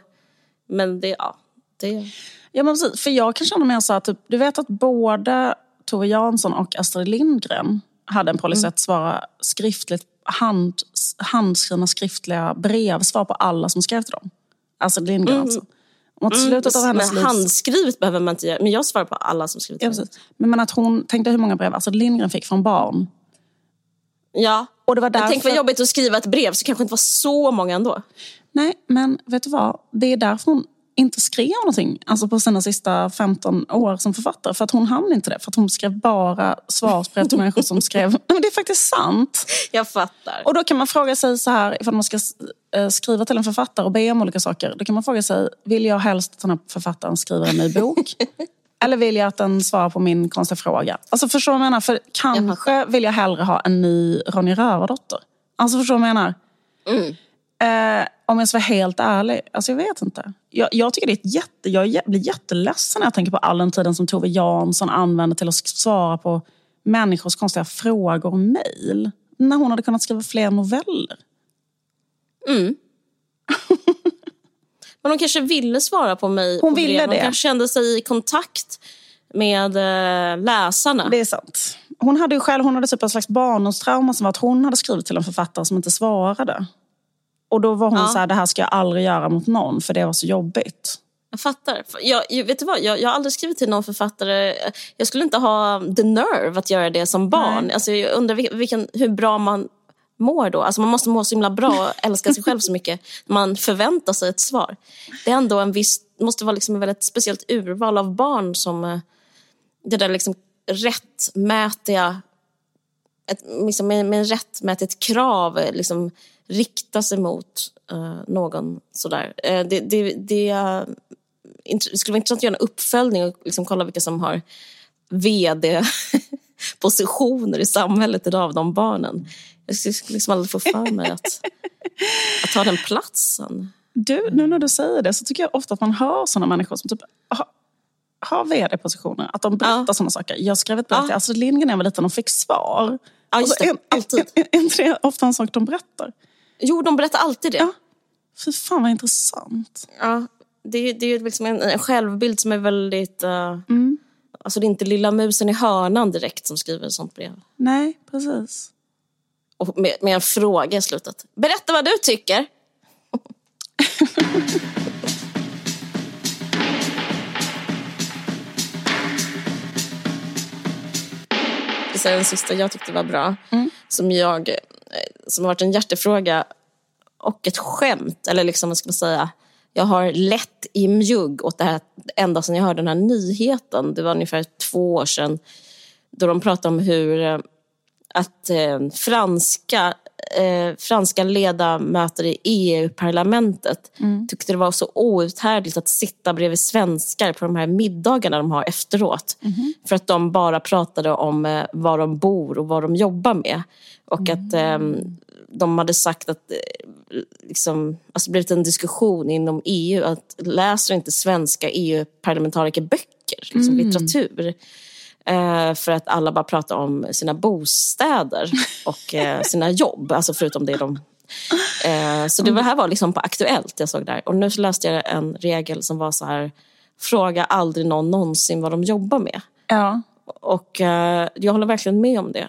men det, ja. Det, Ja, men precis. För jag kan känna mer så här, typ, du vet att både Tove Jansson och Astrid Lindgren hade en policy att svara skriftligt, hand, handskrivna skriftliga brev, svar på alla som skrev till dem. Astrid Lindgren alltså. Mot slutet av hennes liv... handskrivet behöver man inte göra. Men jag svarar på alla som skrivit Ja, mig. Men, men att hon tänkte hur många brev Astrid Lindgren fick från barn. Ja. Och det var Men tänk därför- vad jobbigt att skriva ett brev så kanske inte var så många ändå. Nej, men vet du vad? Det är därför hon inte skrev någonting alltså på sina sista 15 år som författare. För att hon hann inte det. För att hon skrev bara svarsbrev till människor som skrev... Men det är faktiskt sant. Jag fattar. Och då kan man fråga sig så här, ifall man ska eh, skriva till en författare och be om olika saker. Då kan man fråga sig, vill jag helst att den här författaren skriver en ny bok? Eller vill jag att den svarar på min konstiga fråga? Alltså förstår du vad jag menar? För kanske vill jag hellre ha en ny Ronja Rövardotter. Alltså förstår du vad jag menar? Eh, om jag ska vara helt ärlig, alltså jag vet inte. Jag, jag tycker det är ett jätte, jag blir jätteledsen när jag tänker på all den tiden som Tove Jansson använde till att svara på människors konstiga frågor och mejl. När hon hade kunnat skriva fler noveller. Men hon kanske ville svara på mig. Hon ville Hon det. kanske kände sig i kontakt med eh, läsarna. Det är sant. Hon hade ju själv hon hade typ en slags barndomstrauma som var att hon hade skrivit till en författare som inte svarade. Och då var hon Ja. så här, det här ska jag aldrig göra mot någon för det var så jobbigt. Jag fattar. Jag, vet du vad? Jag, jag har aldrig skrivit till någon författare. Jag skulle inte ha the nerve att göra det som barn. Alltså, jag undrar vil- vilken, hur bra man mår då. Alltså, man måste må så himla bra och älska sig själv så mycket. Man förväntar sig ett svar. Det är ändå en viss, måste vara liksom en väldigt speciellt urval av barn som eh, det där liksom rättmätiga ett, liksom med, med rättmätigt krav eh, liksom, rikta sig mot eh, någon sådär. Eh, det, det, det, eh, int- det skulle vara intressant att göra en uppföljning och liksom kolla vilka som har vd-positioner i samhället idag av de barnen. Jag skulle liksom aldrig få för mig att, att ta den platsen. Du, nu när du säger det så tycker jag ofta att man hör sådana människor som typ har, har vd-positioner. Att de berättar Ja. sådana saker. Jag skrev ett brev Ja. till Astrid Lindgren när jag var liten och fick svar. Ja, just det. är, är inte det ofta en sak de berättar? Jo, de berättar alltid det. Ja. Fy fan vad intressant. Ja, det, det är liksom en, en självbild som är väldigt... eh, Mm. Alltså det är inte lilla musen i hörnan direkt som skriver sånt brev. Nej, precis. Och med, med en fråga i slutet. Berätta vad du tycker. Det är den sista jag tyckte var bra. Som, jag, som har varit en hjärtefråga och ett skämt. Eller liksom, vad ska man säga? Jag har lett i mjugg åt det här ända sedan jag hörde den här nyheten. Det var ungefär två år sedan. Då de pratade om hur eh, att eh, franska, eh, franska ledamöter i EU-parlamentet tyckte det var så outhärdligt att sitta bredvid svenskar på de här middagarna de har efteråt. För att de bara pratade om eh, var de bor och vad de jobbar med. Och att eh, de hade sagt att eh, liksom, alltså blivit en diskussion inom EU att läser inte svenska EU-parlamentariker böcker, liksom litteratur? Eh, för att alla bara pratar om sina bostäder och eh, sina jobb, alltså förutom det de... Eh, så det var- här var liksom på Aktuellt jag såg där. Och nu så läste jag en regel som var så här, fråga aldrig någon någonsin vad de jobbar med. Ja, Och eh, jag håller verkligen med om det.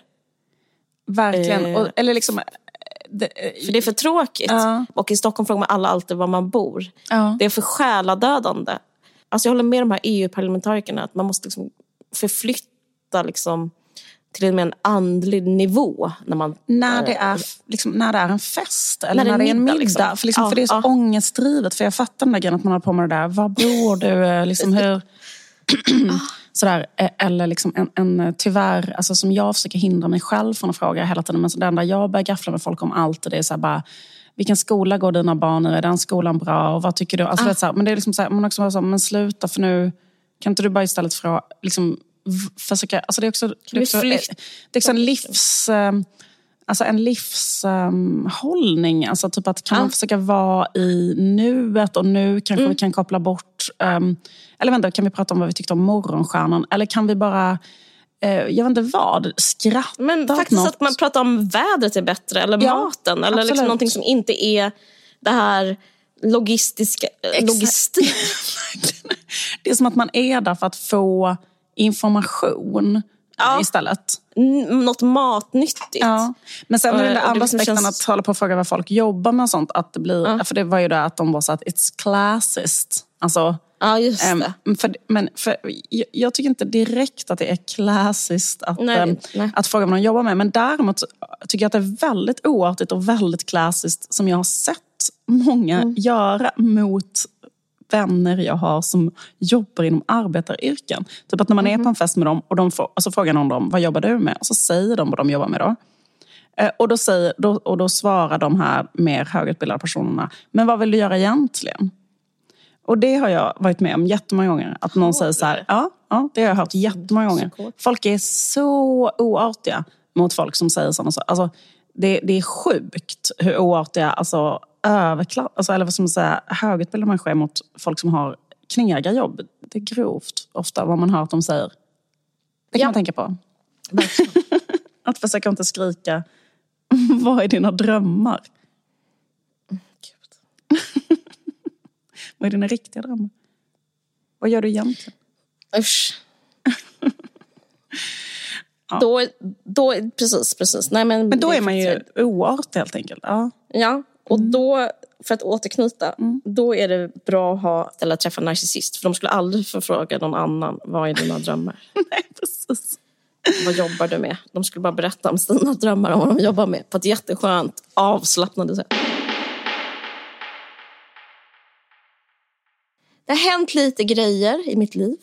verkligen. Eh. Och, eller liksom... eh, Det, För det är för tråkigt. Ja. Och i Stockholm frågar man alla alltid var man bor. ja. Det är för själadödande. Alltså jag håller med de här EU-parlamentarikerna att man måste liksom förflytta liksom till en mer andlig nivå. När man, När det, är, liksom, när det är en fest eller När när det det är en middag, liksom. För, liksom, Ja, för det är så ja. ångestdrivet. För jag fattar den där grejen att man håller på med det där. Var bor du? Eh, Liksom, hur... Sådär. Eh, Eller liksom en, en, eh, tyvärr, alltså som jag försöker hindra mig själv från att fråga hela tiden. Men så det enda jag börjar gaffla med folk om allt det är så bara vilken skola går dina barn i? Är den skolan bra? Och vad tycker du? Alltså, vet, så här, men det är liksom så här, man också bara så här, men sluta för nu kan inte du bara istället fråga, liksom, v- försöka, alltså det är också, det är också, flytta? det är också en livs... eh, Alltså en livshållning. alltså typ att kan Ja. man försöka vara i nuet och nu kanske vi kan koppla bort... ehm, eller vänta, kan vi prata om vad vi tyckte om Morgonstjärnan? Eller kan vi bara, eh, jag vet inte vad, skratta Men faktiskt att man pratar om vädret är bättre eller Ja, maten. Eller absolut. liksom någonting som inte är det här logistiska, Exakt. logistik. Det är som att man är där för att få information Ja. istället. N- Något matnyttigt. Ja. Men sen är den där andra liksom aspekten känns- att hålla på och fråga vad folk jobbar med och sånt. Att det blir, Ja. För det var ju det att de var så att it's classist. Alltså, Ja, just Ehm, det. för, men för, jag, jag tycker inte direkt att det är klassiskt att, Nej, ehm, nej. att fråga vad de jobbar med. Men däremot tycker jag att det är väldigt oartigt och väldigt klassiskt som jag har sett många Mm. göra mot vänner jag har som jobbar inom arbetaryrken. Typ att när man är på Mm-hmm. en fest med dem och de får, och så frågar någon dem vad jobbar du med? Och så säger de vad de jobbar med då. Eh, Och då, säger, då, och då svarar de här mer högutbildade personerna, men vad vill du göra egentligen? Och det har jag varit med om jättemånga gånger. Att någon säger så här, ja, ja, det har jag hört jättemånga gånger. Folk är så oartiga mot folk som säger sådana saker. Alltså, det, det är sjukt hur oartiga, alltså, överklass, alltså, eller vad ska man säga, högutbildade människor mot folk som har knega jobb. Det är grovt ofta vad man hör att de säger. Det kan Ja. man tänka på. Att försöka inte skrika, vad är dina drömmar? Gud. Vad är dina riktiga drömmar? Vad gör du egentligen? Usch. Då, då, precis, precis. Nej, men, Men då är man ju oartig helt enkelt. Ja. Ja, och Mm. då, för att återknyta, då är det bra att ha, eller träffa en narcissist. För de skulle aldrig få fråga någon annan, vad är dina drömmar? Nej, precis. Vad jobbar du med? De skulle bara berätta om sina drömmar, om vad de jobbar med. På ett jätteskönt, avslappnande sätt. Det har hänt lite grejer i mitt liv.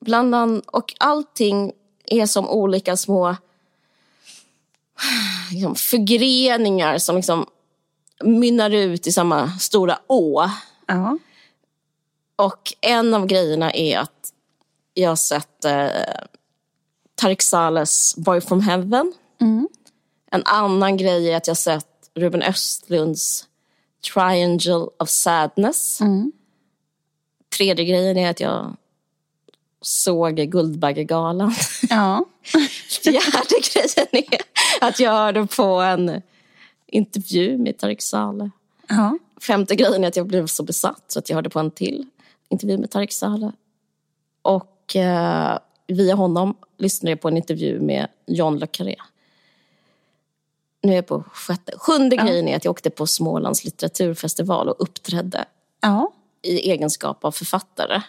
Bland annat, och allting är som olika små liksom, förgreningar som liksom mynnar ut i samma stora å. Ja. Och en av grejerna är att jag har sett eh, Tareq Salehs Boy from Heaven. En annan grej är att jag har sett Ruben Östlunds Triangle of Sadness. Tredje grejen är att jag såg Guldbaggegalan. ja. Fjärde grejen är att jag hörde på en intervju med Tareq Saleh. ja. Femte grejen är att jag blev så besatt så att jag hörde på en till intervju med Tareq Saleh. Och eh, via honom lyssnade jag på en intervju med John Le Carré. Nu är jag på sjätte. Sjunde grejen är att jag åkte på Smålands litteraturfestival och uppträdde Ja. i egenskap av författare.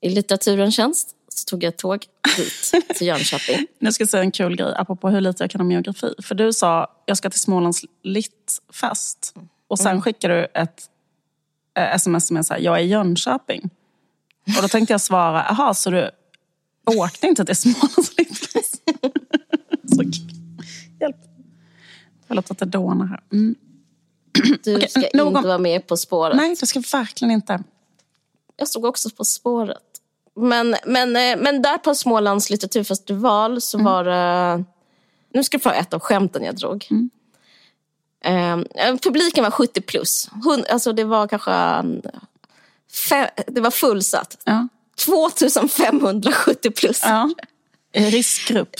I litteraturens tjänst så tog jag tåg dit, till Jönköping. Nu ska jag säga en kul grej apropå hur lite jag kan om geografi. För du sa, jag ska till Smålands littfest. Och sen skickade du ett eh, sms med så här, jag är i Jönköping. Och då tänkte jag svara, jaha, så du åkte inte till Smålands littfest? så. Hjälp. Förlåt att det dånar här. Mm. Du Okej, ska någon- inte vara med På spåret. Nej, det ska verkligen inte. Jag stod också På spåret. Men, men, eh, men där på Smålands litteraturfestival så var det... Nu ska du få ett av skämten jag drog. Eh, publiken var 70 plus. Alltså det var kanske... mm, Fem, det var fullsatt. Ja. 2570 plus. ja. Eh, Riskgrupp.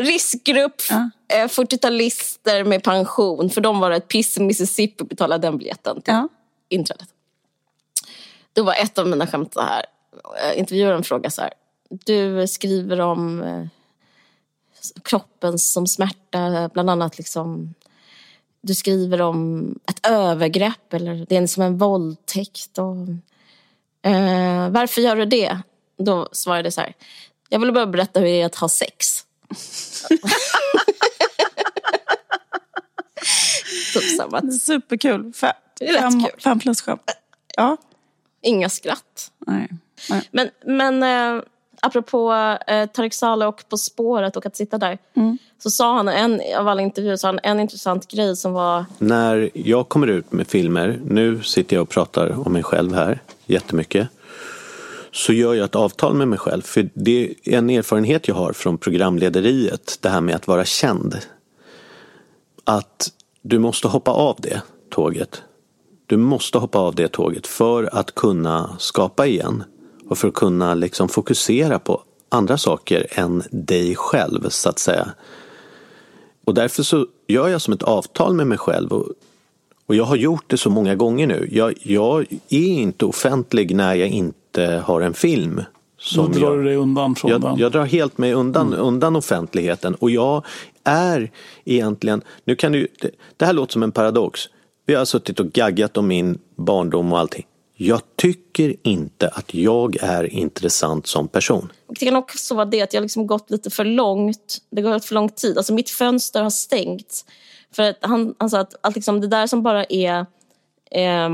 Riskgrupp, Ja. eh, 40-talister med pension. För dem var det ett piss i Mississippi att betala den biljetten till Ja. inträdet. Då var ett av mina skämt så här. Eh, Intervjuaren frågade så här. Du skriver om eh, kroppen som smärta, bland annat liksom du skriver om ett övergrepp eller det är som en våldtäkt. Och, eh, varför gör du det? Då svarade jag så här. Jag vill bara berätta hur det är att ha sex. typ. Superkul. Fem, fem, fem plus skämt. Ja. Inga skratt. Nej. Men, men eh, apropå eh, Tareq Saleh och På spåret och att sitta där. Så sa han, en, av alla intervjuer, sa han en intressant grej som var... När jag kommer ut med filmer, nu sitter jag och pratar om mig själv här jättemycket. Så gör jag ett avtal med mig själv. För det är en erfarenhet jag har från programlederiet. Det här med att vara känd. Att du måste hoppa av det tåget. Du måste hoppa av det tåget för att kunna skapa igen. Och för att kunna liksom fokusera på andra saker än dig själv så att säga. Och därför så gör jag som ett avtal med mig själv. Och, och jag har gjort det så många gånger nu. Jag, jag är inte offentlig när jag inte har en film. Då Som drar jag, du dig undan från jag, den. jag drar helt mig undan, undan offentligheten. Och jag är egentligen, nu kan du, det, det här låter som en paradox. Vi har suttit och gaggat om min barndom och allting. Jag tycker inte att jag är intressant som person. Det kan också vara det att jag liksom gått lite för långt. Det har gått för lång tid. Alltså mitt fönster har stängts. För att han, han sa att, att liksom det där som bara är eh,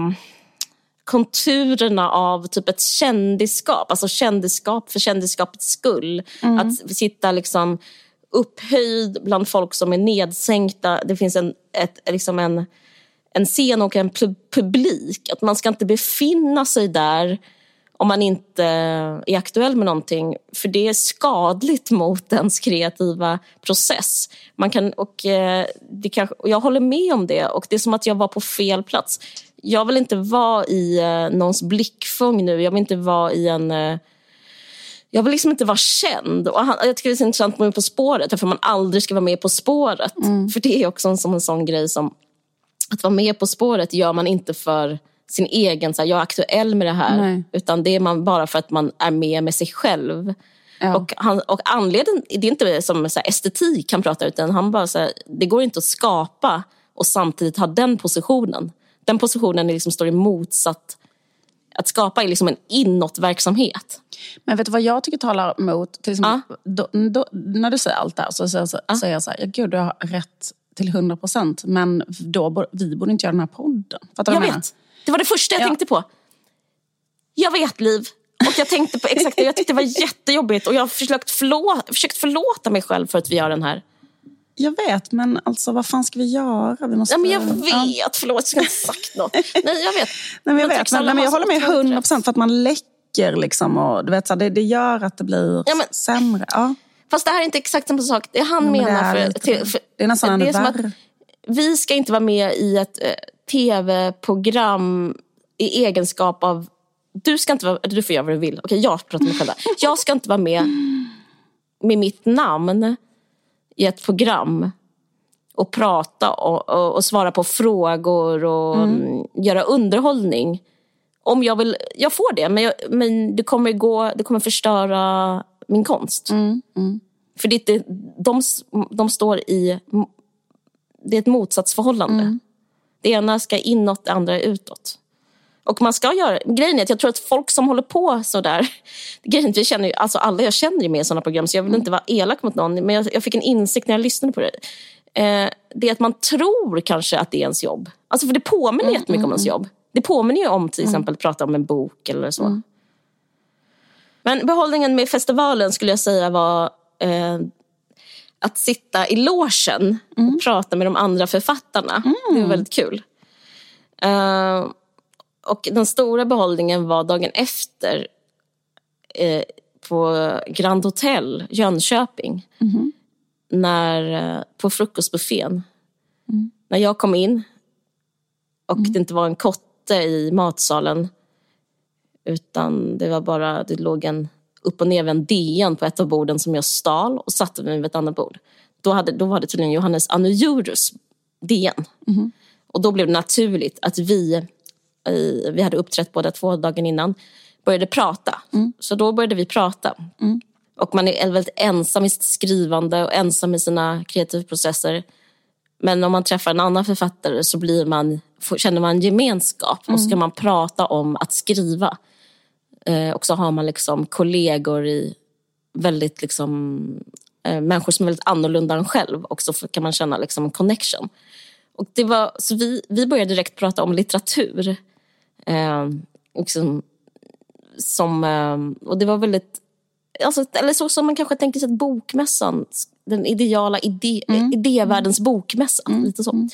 konturerna av typ ett kändisskap. Alltså kändisskap för kändisskapets skull. Mm. Att sitta liksom upphöjd bland folk som är nedsänkta. Det finns en, ett, liksom en en scen och en publik. Att man ska inte befinna sig där om man inte är aktuell med någonting. För det är skadligt mot ens kreativa process. Man kan, och, eh, det kan, och jag håller med om det. Och Det är som att jag var på fel plats. Jag vill inte vara i eh, någons blickfång nu. Jag vill inte vara i en... Eh, jag vill liksom inte vara känd. Och han, jag tycker det är så intressant med På spåret, varför man aldrig ska vara med På spåret. Mm. För det är också en, som en sån grej som att vara med På spåret gör man inte för sin egen, så här, jag är aktuell med det här. Nej. Utan det är man bara för att man är med med sig själv. Ja. Och, han, och anledningen, det är inte som så här, estetik han pratar utan han bara så här, det går inte att skapa och samtidigt ha den positionen. Den positionen liksom står i motsatt att skapa är liksom en inåtverksamhet. Men vet du vad jag tycker talar mot? Till exempel, ah. då, då, när du säger allt det här så säger jag, ah. jag så här, gud du har rätt till 100 procent. Men då, vi borde inte göra den här podden. Fattar jag vet. Det var det första jag ja. tänkte på. Jag vet, Liv. Och jag tänkte på exakt det. Jag tyckte det var jättejobbigt. Och jag har försökt, förlå försökt förlåta mig själv för att vi gör den här. Jag vet, men alltså vad fan ska vi göra? Vi måste... ja, men jag vet, ja. förlåt, jag skulle inte sagt något. Nej, jag vet. Nej, men jag, vet, men, men jag håller med 100 procent för att man läcker liksom. Och, du vet, så det, det gör att det blir ja, men, sämre. Ja. Fast det här är inte exakt samma sak. Det han menar... Det är, för, till, för, det är nästan som att Vi ska inte vara med i ett eh, tv-program i egenskap av... Du ska inte vara... Du får göra vad du vill. Okej, jag pratar med själv. Jag ska inte vara med med mitt namn i ett program och prata och, och, och svara på frågor och mm. göra underhållning. Om jag vill, jag får det, men, jag, men det, kommer gå, det kommer förstöra min konst. Mm, mm. För det, det, de, de står i... Det är ett motsatsförhållande. Mm. Det ena ska inåt, det andra utåt. Och man ska göra... Grejen är att jag tror att folk som håller på sådär... Grejen vi känner ju, alltså alla jag känner ju med i sådana program så jag vill mm. inte vara elak mot någon. Men jag, jag, fick en insikt när jag lyssnade på det. Eh, det är att man tror kanske att det är ens jobb. Alltså för det påminner mm, jättemycket mm, om ens jobb. Det påminner ju om till exempel att prata om en bok eller så. Men behållningen med festivalen skulle jag säga var eh, att sitta i låsen mm. och prata med de andra författarna. Mm. Det var väldigt kul. Uh, och den stora behållningen var dagen efter eh, på Grand Hotel Jönköping. Mm. När, eh, på frukostbuffén. Mm. När jag kom in och mm. det inte var en kotte i matsalen utan det var bara, det låg en upp och nervänd DN på ett av borden som jag stal och satte mig vid ett annat bord. Då, hade, då var det tydligen Johannes Anujurus DN. Mm. Och då blev det naturligt att vi, vi hade uppträtt båda två dagen innan, började prata. Mm. Så då började vi prata. Mm. Och man är väldigt ensam i sitt skrivande och ensam i sina kreativa processer. Men om man träffar en annan författare så blir man, känner man gemenskap och så kan man prata om att skriva. Eh, och så har man liksom kollegor i väldigt liksom, eh, människor som är väldigt annorlunda än själv och så kan man känna liksom en connection. Och det var, så vi, vi började direkt prata om litteratur. Eh, liksom, som, eh, och det var väldigt, alltså, eller så som man kanske tänker sig att bokmässan, den ideala idé, mm. idévärldens bokmässa. Mm. Lite så. Mm.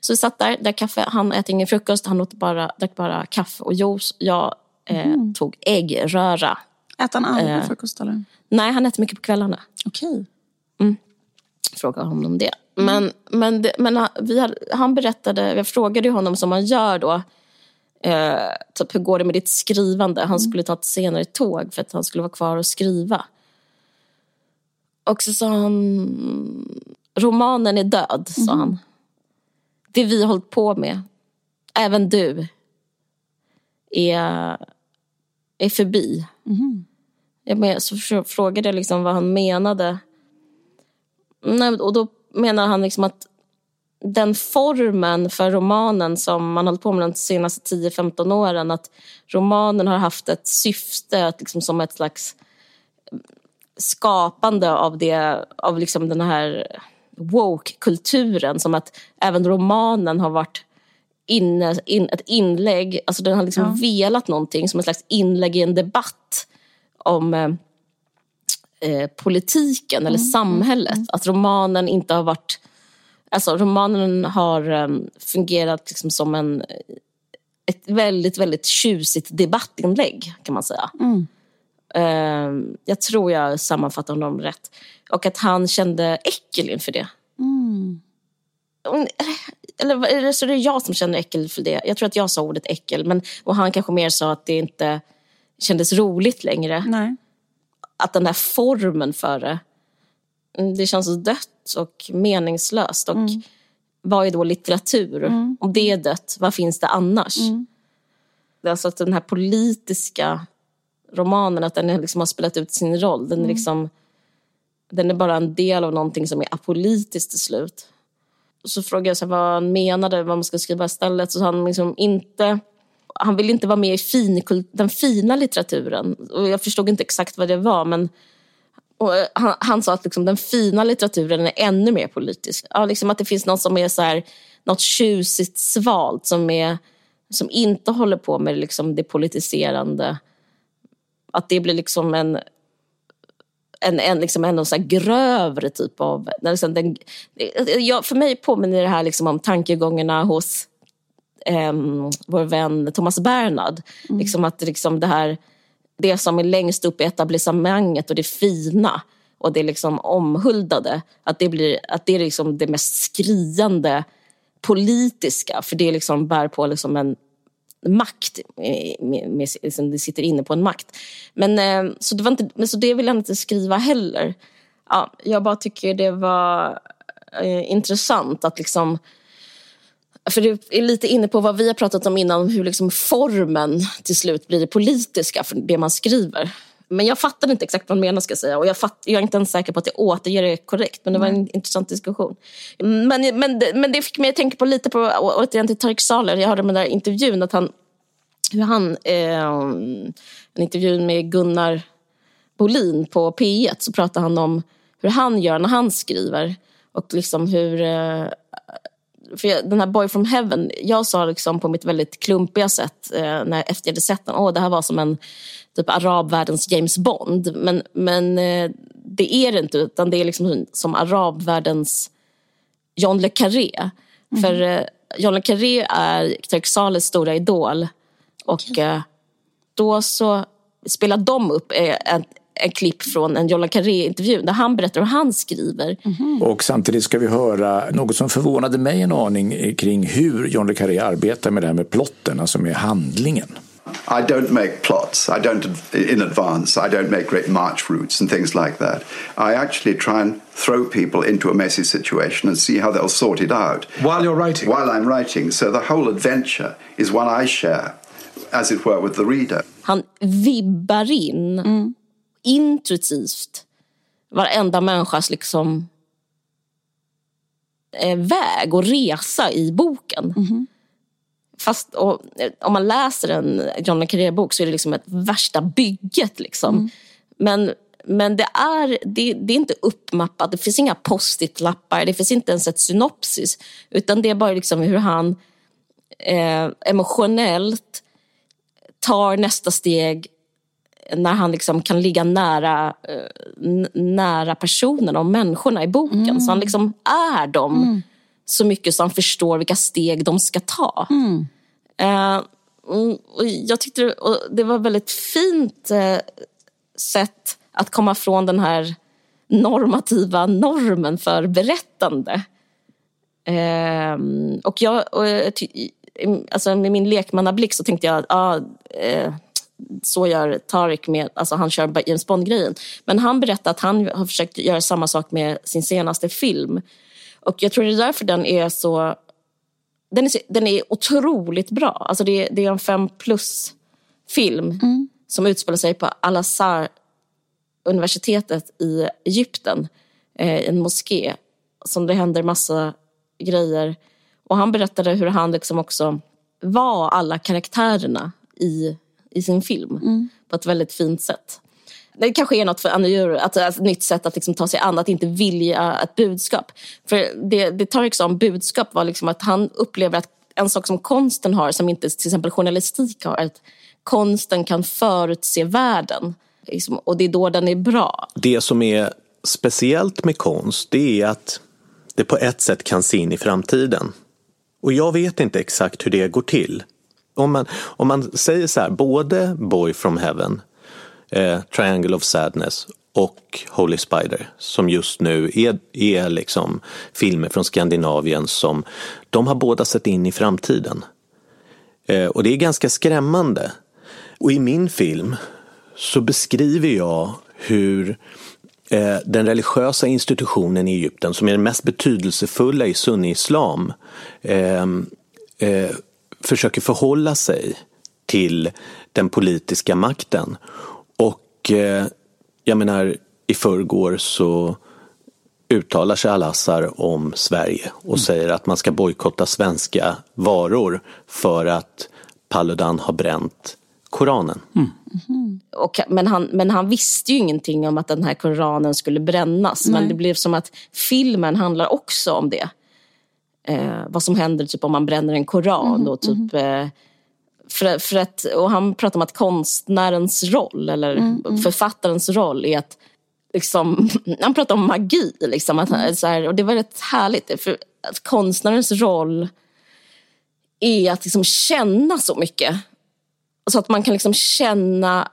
så vi satt där, där kaffe, han äter ingen frukost, han åt bara, drack bara kaffe och juice. Jag mm. tog äggröra. Äter han aldrig eh, frukost? Eller? Nej, han äter mycket på kvällarna. Okej. Okay. Mm. Fråga honom om det. Mm. Men, men, det, men vi hade, han berättade, jag frågade honom som man gör då, eh, typ, hur går det med ditt skrivande? Han mm. skulle ta ett senare tåg för att han skulle vara kvar och skriva. Och så sa han, romanen är död, sa mm. han. Det vi har hållit på med, även du, är är förbi. Mm. Jag men, så frågade jag liksom vad han menade. Nej, och då menar han liksom att den formen för romanen som man hållit på med de senaste 10-15 åren. Att romanen har haft ett syfte att liksom som ett slags skapande av, det, av liksom den här woke-kulturen. Som att även romanen har varit inne, in, ett inlägg, alltså den har liksom ja. velat någonting som ett slags inlägg i en debatt om eh, eh politiken eller mm. samhället. Mm. Att romanen inte har varit Alltså romanen har um, fungerat liksom som en, ett väldigt, väldigt tjusigt debattinlägg kan man säga. Mm. Uh, jag tror jag sammanfattar honom rätt. Och att han kände äckel inför det. Mm. Eller, eller så är det jag som känner äckel för det. Jag tror att jag sa ordet äckel. Men, och han kanske mer sa att det inte kändes roligt längre. Nej. Att den här formen för det Mm, det känns dött och meningslöst. Och mm. Vad är då litteratur? Mm. Om det är dött, vad finns det annars? Mm. Alltså att den här politiska romanen, att den liksom har spelat ut sin roll. Den är, mm. liksom, den är bara en del av någonting som är apolitiskt till slut. Så frågade jag så vad han menade, vad man ska skriva istället. Så han liksom inte... Han ville inte vara med i fin, den fina litteraturen. Och jag förstod inte exakt vad det var, men och eh, han, han, sa att liksom den fina litteraturen är ännu mer politisk. Ja, liksom att det finns något som är så här, något tjusigt svalt som, är, som inte håller på med liksom det politiserande. Att det blir liksom en, en, en, liksom en så grövre typ av... Liksom den, ja, för mig påminner det här liksom om tankegångarna hos eh, vår vän Thomas Bernhard. Mm. Liksom att liksom det här det som är längst upp i etablissemanget och det fina och det liksom omhuldade, att det, blir, att det är liksom det mest skriande politiska, för det liksom bär på liksom en makt, med, med, liksom det sitter inne på en makt. Men, eh, så, det var inte, så det vill jag inte skriva heller. Ja, jag bara tycker det var eh, intressant att liksom för det är lite inne på vad vi har pratat om innan, hur liksom formen till slut blir det politiska för det man skriver. Men jag fattade inte exakt vad han menar ska jag säga och jag, fatt, jag är inte ens säker på att jag återger det korrekt men det var en mm. intressant diskussion. Men, men, men det fick mig att tänka på lite på, återigen till Tarik Saler, jag hörde med den där intervjun att han, hur han, eh, en intervju med Gunnar Bolin på P1 så pratade han om hur han gör när han skriver och liksom hur eh, för jag, den här Boy from Heaven, jag sa liksom på mitt väldigt klumpiga sätt eh, när efter jag hade sett den, åh det här var som en typ arabvärldens James Bond. Men, men eh, det är det inte, utan det är liksom som arabvärldens John le Carré. Mm. För eh, John le Carré är Turk stora idol. Och okay. Eh, då så spelar de upp ett en klipp från en Jolla Carré-intervju där han berättar hur han skriver. Mm. Och samtidigt ska vi höra något som förvånade mig en aning kring hur John le Carré arbetar med det här med plotten, alltså med handlingen. I don't make plots. I don't in advance. I don't make great march routes and things like that. I actually try and throw people into a messy situation and see how they'll sort it out. While you're writing? While I'm writing. So the whole adventure is one I share, as it were, with the reader. Han vibbar in mm intuitivt varenda människas liksom, eh, väg och resa i boken. Mm. Fast och, om man läser en John le Carré-bok så är det liksom ett värsta bygget. Liksom. Mm. Men, men det, är, det, det, är inte uppmappat, det finns inga post-it-lappar, det finns inte ens ett synopsis. Utan det är bara liksom hur han eh, emotionellt tar nästa steg när han liksom kan ligga nära, eh, nära personerna och människorna i boken. Mm. Så han liksom är dem mm. Så mycket så han förstår vilka steg de ska ta. Mm. Uh, jag tyckte det var väldigt fint uh, sätt att komma från den här normativa normen för berättande. Uh, och jag, och, alltså med min lekmannablick så tänkte jag att ah, så gör Tarik med, alltså han kör James Bond-grejen. Men han berättar att han har försökt göra samma sak med sin senaste film. Och jag tror det är därför den är så... Den är, den är otroligt bra. Alltså det, det är en fem plus-film mm. som utspelar sig på Al-Azhar universitetet i Egypten. Eh, en moské som det händer massa grejer. Och han berättade hur han liksom också var alla karaktärerna i, i sin film Mm. på ett väldigt fint sätt. Det kanske är något för Annie att, äh, ett nytt sätt att liksom ta sig an, att inte vilja ett budskap. För det, det Tareq sa om budskap var liksom att han upplever att en sak som konsten har, som inte till exempel journalistik har, är att konsten kan förutse världen. Liksom, och det är då den är bra. Det som är speciellt med konst det är att det på ett sätt kan se in i framtiden. Och jag vet inte exakt hur det går till. Om man, om man säger så här, både Boy from Heaven, eh, Triangle of Sadness och Holy Spider som just nu är, är liksom filmer från Skandinavien som de har båda sett in i framtiden. Eh, och det är ganska skrämmande. Och i min film så beskriver jag hur eh, den religiösa institutionen i Egypten som är den mest betydelsefulla i sunni-islam eh, eh, försöker förhålla sig till den politiska makten. Och eh, jag menar, i förrgår så uttalar sig Al-Assar om Sverige och säger att man ska bojkotta svenska varor för att Paludan har bränt Koranen. Och, men, han, men han visste ju ingenting om att den här koranen skulle brännas. Men det blev som att filmen handlar också om det. Eh, vad som händer typ, om man bränner en koran. och typ, eh, för, för att, och han pratar om att konstnärens roll, eller författarens roll, är att liksom, han pratar om magi. Liksom, att, så här, och det var rätt härligt. För att konstnärens roll är att liksom känna så mycket. Så att man kan liksom känna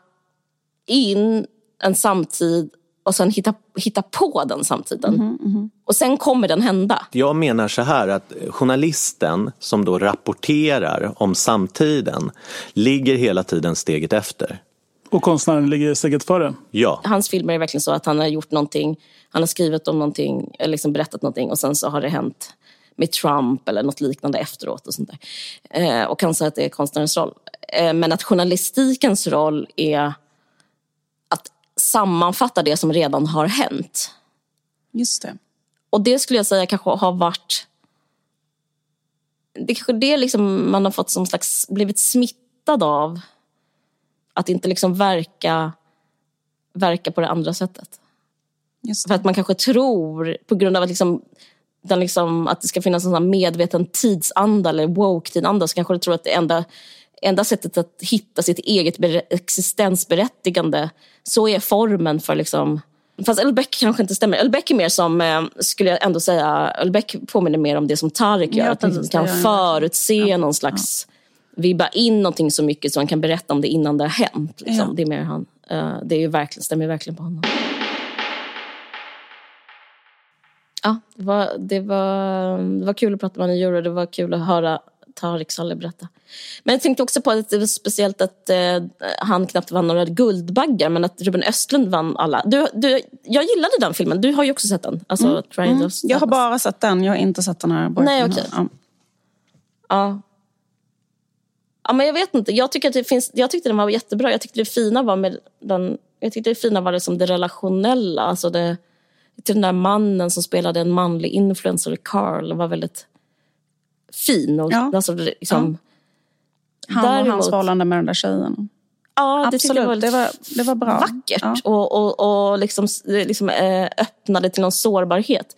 in en samtid och sen hitta, hitta på den samtiden. Och sen kommer den hända. Jag menar så här att journalisten som då rapporterar om samtiden ligger hela tiden steget efter. Och konstnären ligger steget före. Ja, Hans filmer är verkligen så att han har gjort någonting, han har skrivit om någonting, eller liksom berättat någonting och sen så har det hänt med Trump eller något liknande efteråt och sånt där. Eh, och kan säga att det är konstnärens roll. Eh, men att journalistikens roll är sammanfatta det som redan har hänt. Just det. Och det skulle jag säga kanske har varit... Det kanske det liksom man har fått som slags, blivit smittad av. Att inte liksom verka, verka på det andra sättet. Just För att man kanske tror, på grund av att, liksom, den liksom, att det ska finnas en sån medveten tidsanda eller woke-tidanda så kanske du tror att det enda, enda sättet att hitta sitt eget existensberättigande så är formen för liksom Fast Ölbeck kanske inte stämmer. Ölbeck är mer som, eh, skulle jag ändå säga, Ölbeck påminner mer om det som Tareq gör. Ja, att man precis, kan han förutse någon slags, vibba in någonting så mycket så han kan berätta om det innan det har hänt. Liksom. Ja. Det är mer han. Eh, det är ju verkligen, stämmer verkligen på honom. Ja, det var, det var, det var kul att prata med honom i Euro. Det var kul att höra Tareq Saleh berätta. Men jag tänkte också på att det var speciellt att eh, han knappt vann några Guldbaggar men att Ruben Östlund vann alla. Du, du, jag gillade den filmen. Du har ju också sett den. Alltså, Triangle of Jag har bara sett den, jag har inte sett den här. Nej, okej. Ja. Ja. Ja, men jag vet inte. Jag, tycker att det finns, jag tyckte den var jättebra. Jag tyckte det fina var med den... Jag tyckte det fina var liksom det relationella. Alltså det, till den där mannen som spelade en manlig influencer, Carl, var väldigt fin. Och, Ja. alltså, det liksom, Han och hans förhållande med den där tjejen. ja, det Absolut, var det var, det var bra. vackert Ja. och, och, och liksom, liksom, eh, öppnade till någon sårbarhet.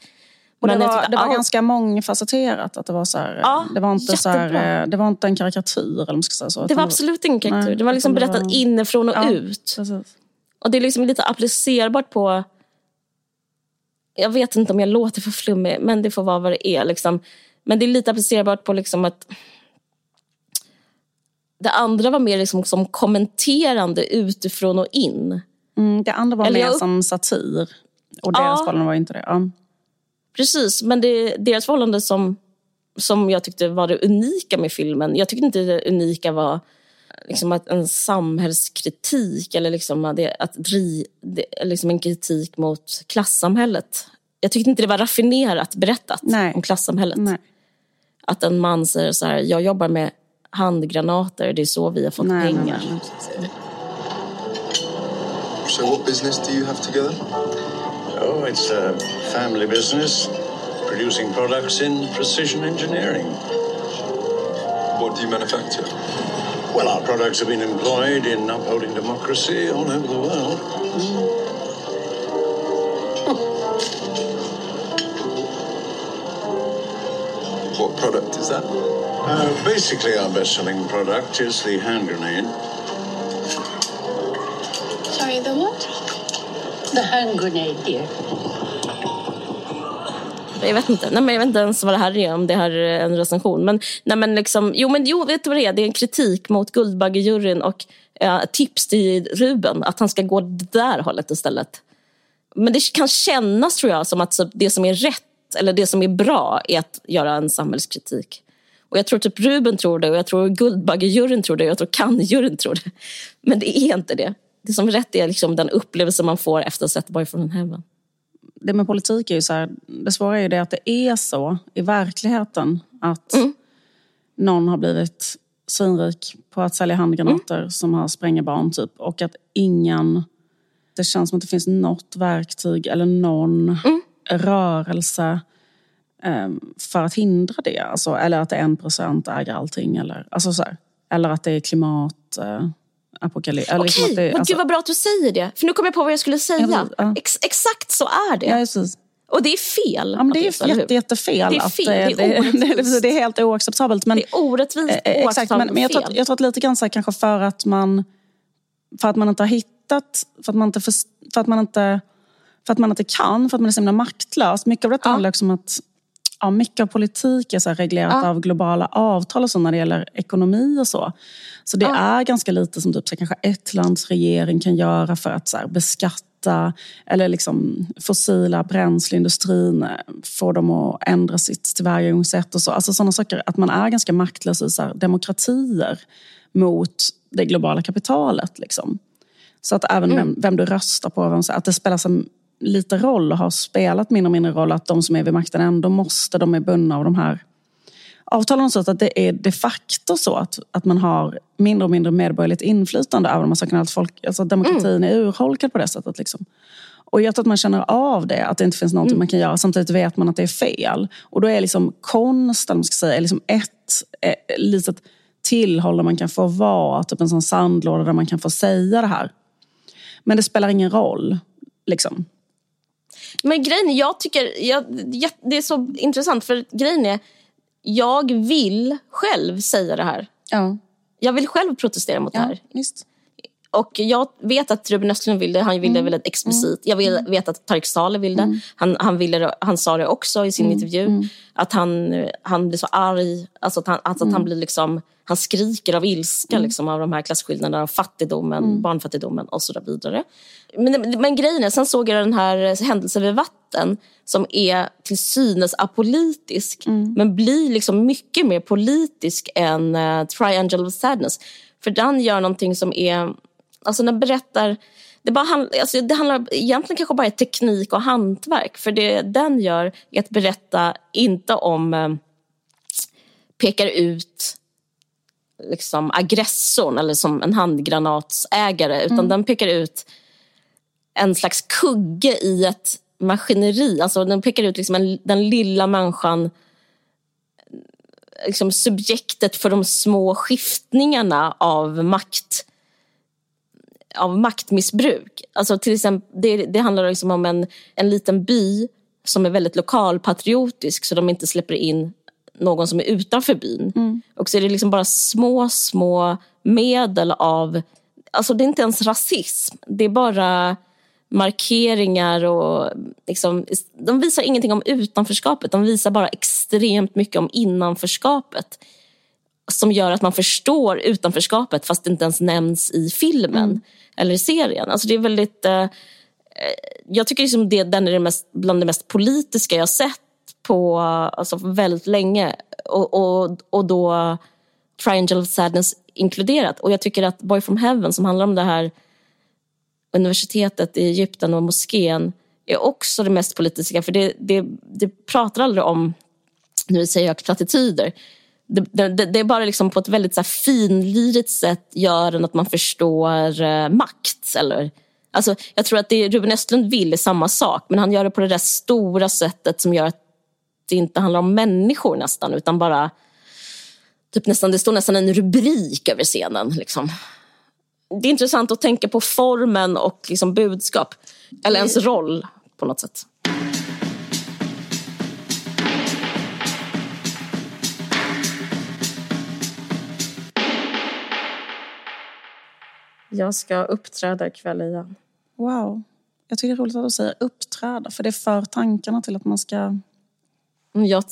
Och det Men jag var, tyckte det var allt- ganska mångfacetterat. Att det, var så här, Ja, det, var inte så här, eh, det var inte en karikatyr. Eller man ska säga så, Det var absolut ingen karaktär. Nej, det var liksom det berättat var- inifrån och Ja. ut. Precis. Och det är liksom lite applicerbart på... Jag vet inte om jag låter för flummig, men det får vara vad det är. Liksom. Men det är lite applicerbart på liksom att... Det andra var mer liksom som kommenterande utifrån och in. Mm, det andra var Eller mer jag- som satir. Och Ja. deras förhållande var inte det. Ja. Precis, men det deras förhållande som, som jag tyckte var det unika med filmen. Jag tyckte inte det unika var liksom att en samhällskritik eller liksom att, det, att dri, det, liksom en kritik mot klassamhället. Jag tyckte inte det var raffinerat berättat Nej. om klassamhället. Nej. Att en man säger så här, jag jobbar med handgranater, det är så vi har fått Nej, pengar. nej, nej. So, what business do you have together? Oh, it's a family business. producing products in precision engineering. What do you manufacture? Well, our products have been employed in upholding democracy all over the world. What product is that? Uh, basically, our best-selling product is the hand grenade. Sorry, the what? The hand grenade, dear. Jag vet inte. Nej, men jag vet inte ens vad det här är, om det här är en recension. Men, nej, men liksom, jo, men jo, vet du vad det är? Det är en kritik mot Guldbaggejuryn och eh, tips till Ruben att han ska gå det där hållet istället. Men det kan kännas, tror jag, som att det som är rätt eller det som är bra är att göra en samhällskritik. Och jag tror typ Ruben tror det och jag tror Guldbaggejuryn tror det och jag tror Cannes-juryn tror det. Men det är inte det. Det som är rätt är liksom den upplevelse man får efter att ha sett from Heaven det med politik är ju så här, det svåra är ju det att det är så i verkligheten att mm. någon har blivit svinrik på att sälja handgranater mm. som har sprängerbarn typ och att ingen, det känns som att det finns något verktyg eller någon mm. Rörelse um, för att hindra det. Alltså, eller att är en procent äger allting eller, alltså så här, eller att det är klimat uh, apokalyps. Okej, liksom det, alltså... gud vad bra att du säger det. För nu kom jag på vad jag skulle säga. Ja, ja. Ex exakt så är det. Ja, och det är fel. Ja, men det är jätte, jättefel. Det är fel. Att, det, är det, det, det, är helt oacceptabelt. Men, det är orättvist, eh, eh exakt, men, men jag, tror att, jag tror att lite grann så här, kanske för att man för att man inte har hittat, för att man inte, för, för att man inte, för att man inte kan, för att man är så himla maktlös. Mycket av detta ja. handlar också om att ja, mycket av politik är så reglerat ja. av globala avtal och så när det gäller ekonomi och så. Så det ja. är ganska lite som typ, så kanske ett lands regering kan göra för att så här, beskatta eller liksom fossila bränsleindustrin, eh, få dem att ändra sitt tillvägagångssätt och så. Alltså sådana saker, att man är ganska maktlös i så här, demokratier mot det globala kapitalet. Liksom. Så att även mm. vem, vem, du röstar på, vem, att det spelar så lite roll och har spelat mindre och mindre roll att de som är vid makten ändå måste, de är bundna av de här avtalen. Så att det är de facto så att, att man har mindre och mindre medborgerligt inflytande över de här sakerna. Att folk, alltså demokratin mm. är urholkad på det sättet. Liksom. Och jag tror att man känner av det, att det inte finns något mm. man kan göra. Samtidigt vet man att det är fel. Och då är liksom konst, eller man ska säga, liksom ett eh, litet tillhåll där man kan få vara. Typ en sån sandlåda där man kan få säga det här. Men det spelar ingen roll. Liksom. Men grejen är, jag tycker, jag, det är så intressant för grejen är, jag vill själv säga det här. Ja. Jag vill själv protestera mot ja, det här. Just. Och jag vet att Ruben Östlund vill det. Han vill mm. väldigt explicit. Jag mm. vet att Tareq Saleh vill det. Mm. Han, han, ville, han sa det också i sin mm. intervju. Mm. Att han, han blir så arg. Alltså att han, alltså att han mm. blir liksom... Han skriker av ilska liksom, av de här klasskillnaderna, av fattigdomen, barnfattigdomen och så vidare. Men, men grejen är, sen såg jag den här händelsen vid vatten som är till synes apolitisk men blir liksom mycket mer politisk än uh, Triangle of Sadness. För den gör någonting som är Alltså den berättar... Det, bara hand, alltså det handlar egentligen kanske bara om teknik och hantverk. För det den gör är att berätta inte om... Eh, pekar ut liksom aggressorn eller som en handgranatsägare. Utan mm. den pekar ut en slags kugge i ett maskineri. Alltså den pekar ut liksom en, den lilla människan liksom subjektet för de små skiftningarna av makt av maktmissbruk. Alltså till exempel, det, det handlar liksom om en, en liten by som är väldigt lokalpatriotisk så de inte släpper in någon som är utanför byn. Mm. Och så är det liksom bara små, små medel av... Alltså det är inte ens rasism. Det är bara markeringar och... Liksom, de visar ingenting om utanförskapet. De visar bara extremt mycket om innanförskapet. Som gör att man förstår utanförskapet fast det inte ens nämns i filmen. Mm eller i serien. Alltså det är väldigt... Eh, jag tycker liksom det, den är det mest, bland det mest politiska jag sett på alltså väldigt länge. Och, och, och då Triangle of Sadness inkluderat. Och jag tycker att Boy from Heaven som handlar om det här universitetet i Egypten och moskén är också det mest politiska. För det, det, det pratar aldrig om, nu säger plattityder, det, det, det, är bara liksom på ett väldigt så här finlirigt sätt gör den att man förstår eh, makt. Eller, alltså, jag tror att det Ruben Östlund vill är samma sak men han gör det på det där stora sättet som gör att det inte handlar om människor nästan, utan bara typ nästan, det står nästan en rubrik över scenen. Liksom. Det är intressant att tänka på formen och liksom budskap, eller ens roll på något sätt. Jag ska uppträda ikväll igen. Wow. Jag tycker det är roligt att du säger uppträda, för det för tankarna till att man ska... Jag,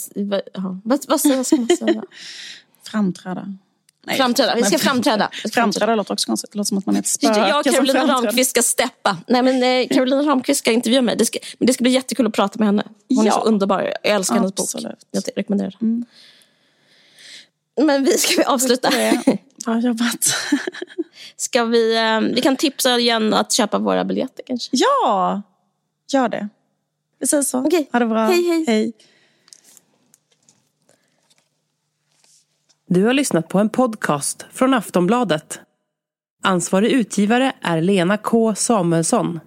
ja. vad, vad ska man säga? framträda. Nej, framträda. Vi ska framträda. Framträda låter också konstigt. Det låter som att man är ett spöke Jag och Carolina Ramqvist ska steppa. Nej, men, eh, Carolina Ramqvist ska intervjua mig. Det ska, men det ska bli jättekul att prata med henne. Hon ja. är så underbar. Jag älskar hennes bok. Jag rekommenderar den. Mm. Men vi ska vi avsluta. Bra jobbat. ska vi, eh, vi kan tipsa igen att köpa våra biljetter kanske? Ja, gör det. Vi säger så. Okay. Ha det bra. Hej, hej. hej. Du har lyssnat på en podcast från Aftonbladet. Ansvarig utgivare är Lena K Samuelsson.